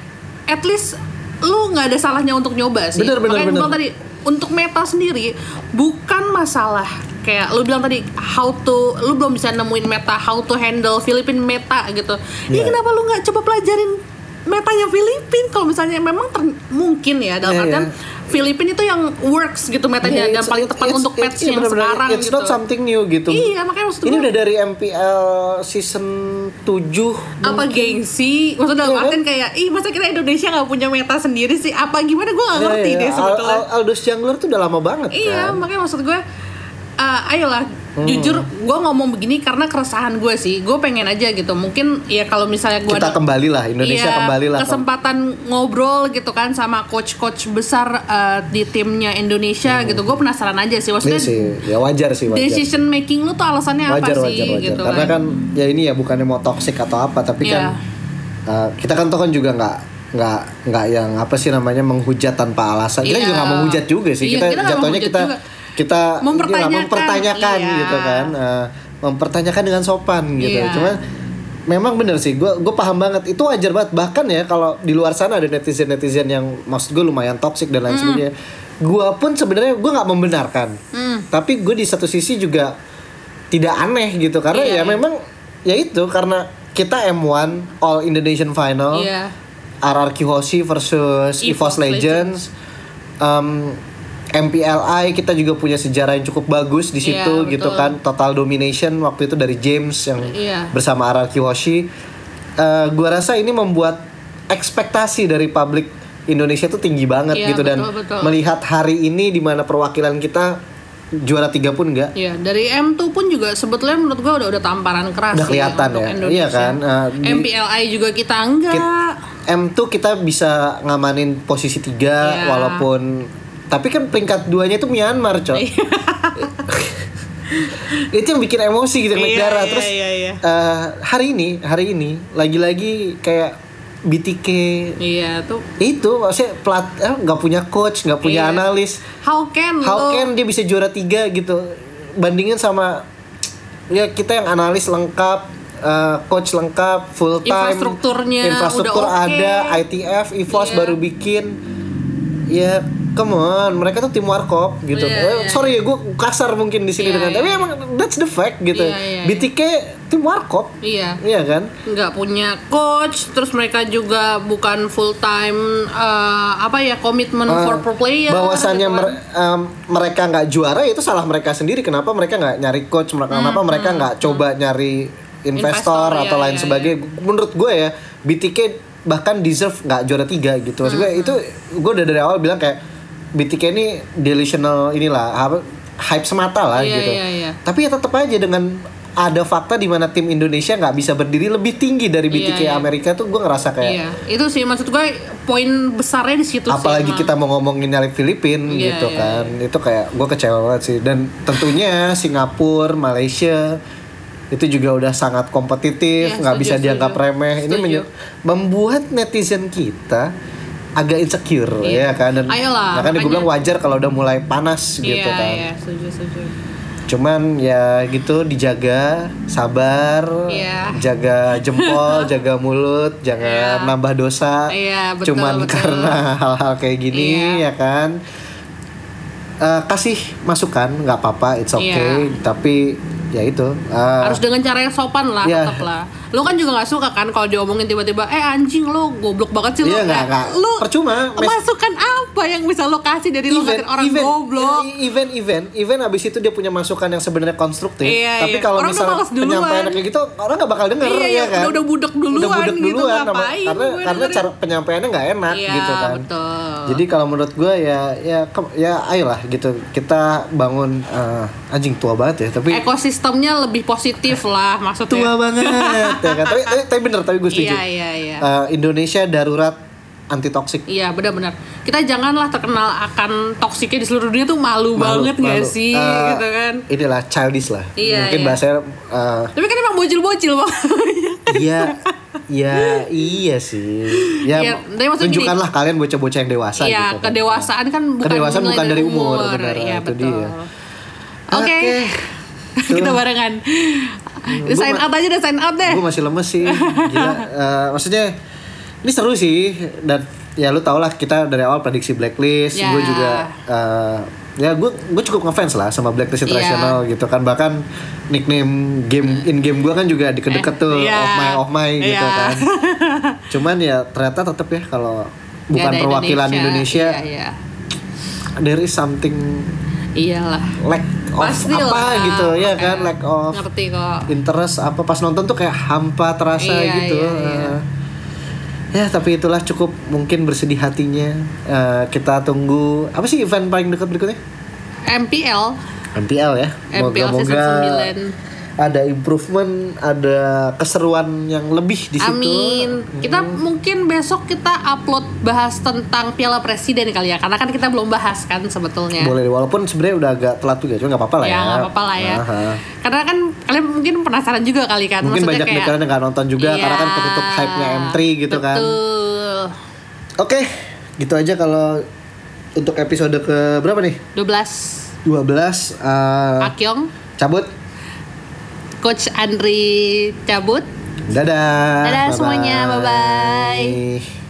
at least lu nggak ada salahnya untuk nyoba sih. Bener, bener, makanya bener. tadi untuk meta sendiri bukan masalah kayak lu bilang tadi how to lu belum bisa nemuin meta how to handle Filipin meta gitu. Ya Iya. kenapa lu nggak coba pelajarin metanya Filipin kalau misalnya memang ter- mungkin ya dalam Iya, artian iya. Filipin itu yang works gitu metanya Yeah, dan paling tepat it's- untuk iya, yang bener-bener. sekarang It's gitu. not something new gitu. Iya, makanya maksud Ini gua- udah dari MPL season 7 apa gengsi maksudnya dalam Iya kan? artian kayak ih masa kita Indonesia nggak punya meta sendiri sih apa gimana gue nggak Iya, ngerti iya. deh Al- sebetulnya Al- Aldous Jungler tuh udah lama banget iya kan. makanya maksud gue eh, ayolah Hmm. jujur gue ngomong begini karena keresahan gue sih gue pengen aja gitu mungkin ya kalau misalnya gue Kita kembali lah Indonesia Iya, kembali lah. kesempatan ngobrol gitu kan sama coach-coach besar eh, di timnya Indonesia gitu gue penasaran aja sih maksudnya Hmm. sih ya wajar sih wajar. decision making lu tuh alasannya wajar apa wajar sih wajar. gitu Karena kan ya ini ya bukannya mau toxic atau apa tapi Iya. kan uh, kita kan tuh kan juga nggak nggak nggak yang apa sih namanya menghujat tanpa alasan. Kita Iya. juga nggak menghujat juga sih. Iya, kita, kita jatuhnya kita juga. Kita Mempertanyakan, inilah, mempertanyakan iya. gitu kan. Uh, mempertanyakan dengan sopan gitu. Iya. Cuman memang bener sih gue gue paham banget itu wajar banget bahkan ya kalau di luar sana ada netizen netizen yang maksud gue lumayan toxic dan lain sebagainya gue pun sebenarnya gue nggak membenarkan Hmm. tapi gue di satu sisi juga tidak aneh gitu karena Iya, ya iya. memang ya itu karena kita M1 All Indonesian Final Iya. RRQ Hoshi versus EVOS EVOS Legends, um, MPLI kita juga punya sejarah yang cukup bagus di Iya, situ gitu betul. kan total domination waktu itu dari James yang Iya. bersama RRQ Hoshi Eh, gua rasa ini membuat ekspektasi dari publik Indonesia itu tinggi banget Iya, gitu dan betul, betul. melihat hari ini di mana perwakilan kita juara tiga pun enggak Iya, dari M2 pun juga sebetulnya menurut gua udah udah tamparan keras Udah sih kelihatan untuk ya. Indonesia. Iya kan, eh, di- MPLI juga kita enggak. M2 kita bisa ngamanin posisi tiga Iya. walaupun tapi kan peringkat duanya itu Myanmar, Cok. Iya. itu yang bikin emosi gitu naik Iya, darah iya, terus iya, iya. eh, hari ini hari ini lagi-lagi kayak BTK Iya, tuh itu maksudnya plat eh, nggak punya coach nggak punya Iya. analis how can how lo can dia bisa juara tiga gitu bandingin sama ya kita yang analis lengkap eh, coach lengkap, full time. Infrastrukturnya infrastruktur udah oke. ada, ITF, EVOS Iya. baru bikin. Ya, come on, mereka tuh tim warkop gitu. Iya, Eh, iya. sorry ya, gue kasar mungkin di sini Iya, dengan, tapi iya. emang that's the fact gitu. Iya, iya, iya. BTK tim warkop, Iya. iya kan? nggak punya coach terus mereka juga bukan full time eh, apa ya komitmen Eh, for pro player bahwasannya gitu kan. mer- em, mereka nggak juara itu salah mereka sendiri kenapa mereka nggak nyari coach mereka kenapa mereka nggak coba nyari investor, Investor, atau iya, lain iya, sebagainya menurut gue ya BTK bahkan deserve nggak juara tiga gitu. Maksud gue itu gue udah dari awal bilang kayak BTK ini delusional inilah hype semata lah Iya, gitu. iya, iya. tapi ya tetap aja dengan ada fakta di mana tim Indonesia nggak bisa berdiri lebih tinggi dari BTK Iya, iya. Amerika tuh gue ngerasa kayak iya itu sih maksud gue poin besarnya di situ apalagi sih kita mau ngomongin nyali Filipin Iya, gitu iya, kan. Itu kayak gue kecewa banget sih. Dan tentunya Singapura Malaysia itu juga udah sangat kompetitif Iya, nggak setuju, bisa dianggap setuju. remeh ini Setuju. menye- membuat netizen kita agak insecure Iya. ya kan dan Ayolah, makanya gue makanya- bilang wajar kalau udah mulai panas gitu iya kan iya setuju setuju cuman ya gitu dijaga sabar Iya. jaga jempol jaga mulut jangan Iya. nambah dosa Iya, betul, cuman betul. karena hal-hal kayak gini Iya. ya kan Eh, kasih masukan nggak apa-apa it's okay Iya. tapi ya itu eh, harus dengan cara yang sopan lah Iya. tetap lah lu kan juga nggak suka kan kalau diomongin tiba-tiba eh anjing lo goblok banget sih lo. Iya, nggak, Eh, nggak. lu Percuma, masukan apa yang bisa lo kasih dari lo ngatain orang goblok? event event event abis itu dia punya masukan yang sebenarnya konstruktif Iya, tapi iya. kalau misalnya penyampaian kayak gitu orang nggak bakal denger Iya, ya kan? udah- udah budek duluan udah budek gitu, duluan nama- ngapain karena gue karena dengerin. cara penyampaiannya nggak enak Iya, gitu kan. betul. jadi kalau menurut gue ya ya ke- ya ayolah gitu. Kita bangun eh, anjing tua banget ya tapi ekosistemnya lebih positif lah maksudnya. Tua banget ya kan tapi, tapi, tapi bener tapi gue setuju iya iya iya Eh, Indonesia darurat anti toksik Iya benar-benar. Kita janganlah terkenal akan toksiknya di seluruh dunia tuh malu, banget nggak malu. sih, Eh, gitu kan? inilah childish lah Iya, mungkin iya. bahasanya eh, Tapi kan emang bocil-bocil bang. Iya, ya iya sih. Ya, tapi maksudnya gini- tunjukkanlah kalian bocah-bocah yang dewasa Iya, gitu kan. kedewasaan kan bukan Kedewasaan bukan dari umur, benar, Iya itu betul. dia. Oke. Oke. Kita barengan. Udah sign out aja, udah sign out deh. Gue masih lemes sih. Gila. Eh, maksudnya ini seru sih dan ya lu tau lah kita dari awal prediksi blacklist. Ya. Gue juga eh, ya gue gue cukup ngefans lah sama blacklist Iya. internasional gitu kan bahkan nickname game in game gue kan juga deket-deket Eh, tuh iya. of my of my gitu Iya. kan. Cuman ya ternyata tetap ya kalau bukan perwakilan Indonesia, Iya, iya. there is something Iyalah. lack of Pasti apa lah. gitu ya kan lack of Ngerti kok. interest apa pas nonton tuh kayak hampa terasa Iya, gitu iya, iya. Eh, ya tapi itulah cukup mungkin bersedih hatinya Eh, kita tunggu apa sih event paling dekat berikutnya MPL. MPL ya MPL season moga-moga 9. Ada improvement ada keseruan yang lebih di situ Amin. Kita mungkin besok kita upload bahas tentang Piala Presiden kali ya, karena kan kita belum bahas kan sebetulnya. boleh walaupun sebenarnya udah agak telat juga cuma nggak apa-apa lah ya ya nggak apa-apa lah ya. Aha. Karena kan kalian mungkin penasaran juga kali kan. mungkin Maksudnya banyak kayak, kalian yang nggak nonton juga Iya, karena kan ketutup hype-nya M3 gitu kan Betul. Oke, gitu aja kalau untuk episode ke berapa nih? 12 12 eh, Akyong, cabut. Coach Andri cabut. Dadah. Dadah Bye-bye. semuanya, bye-bye.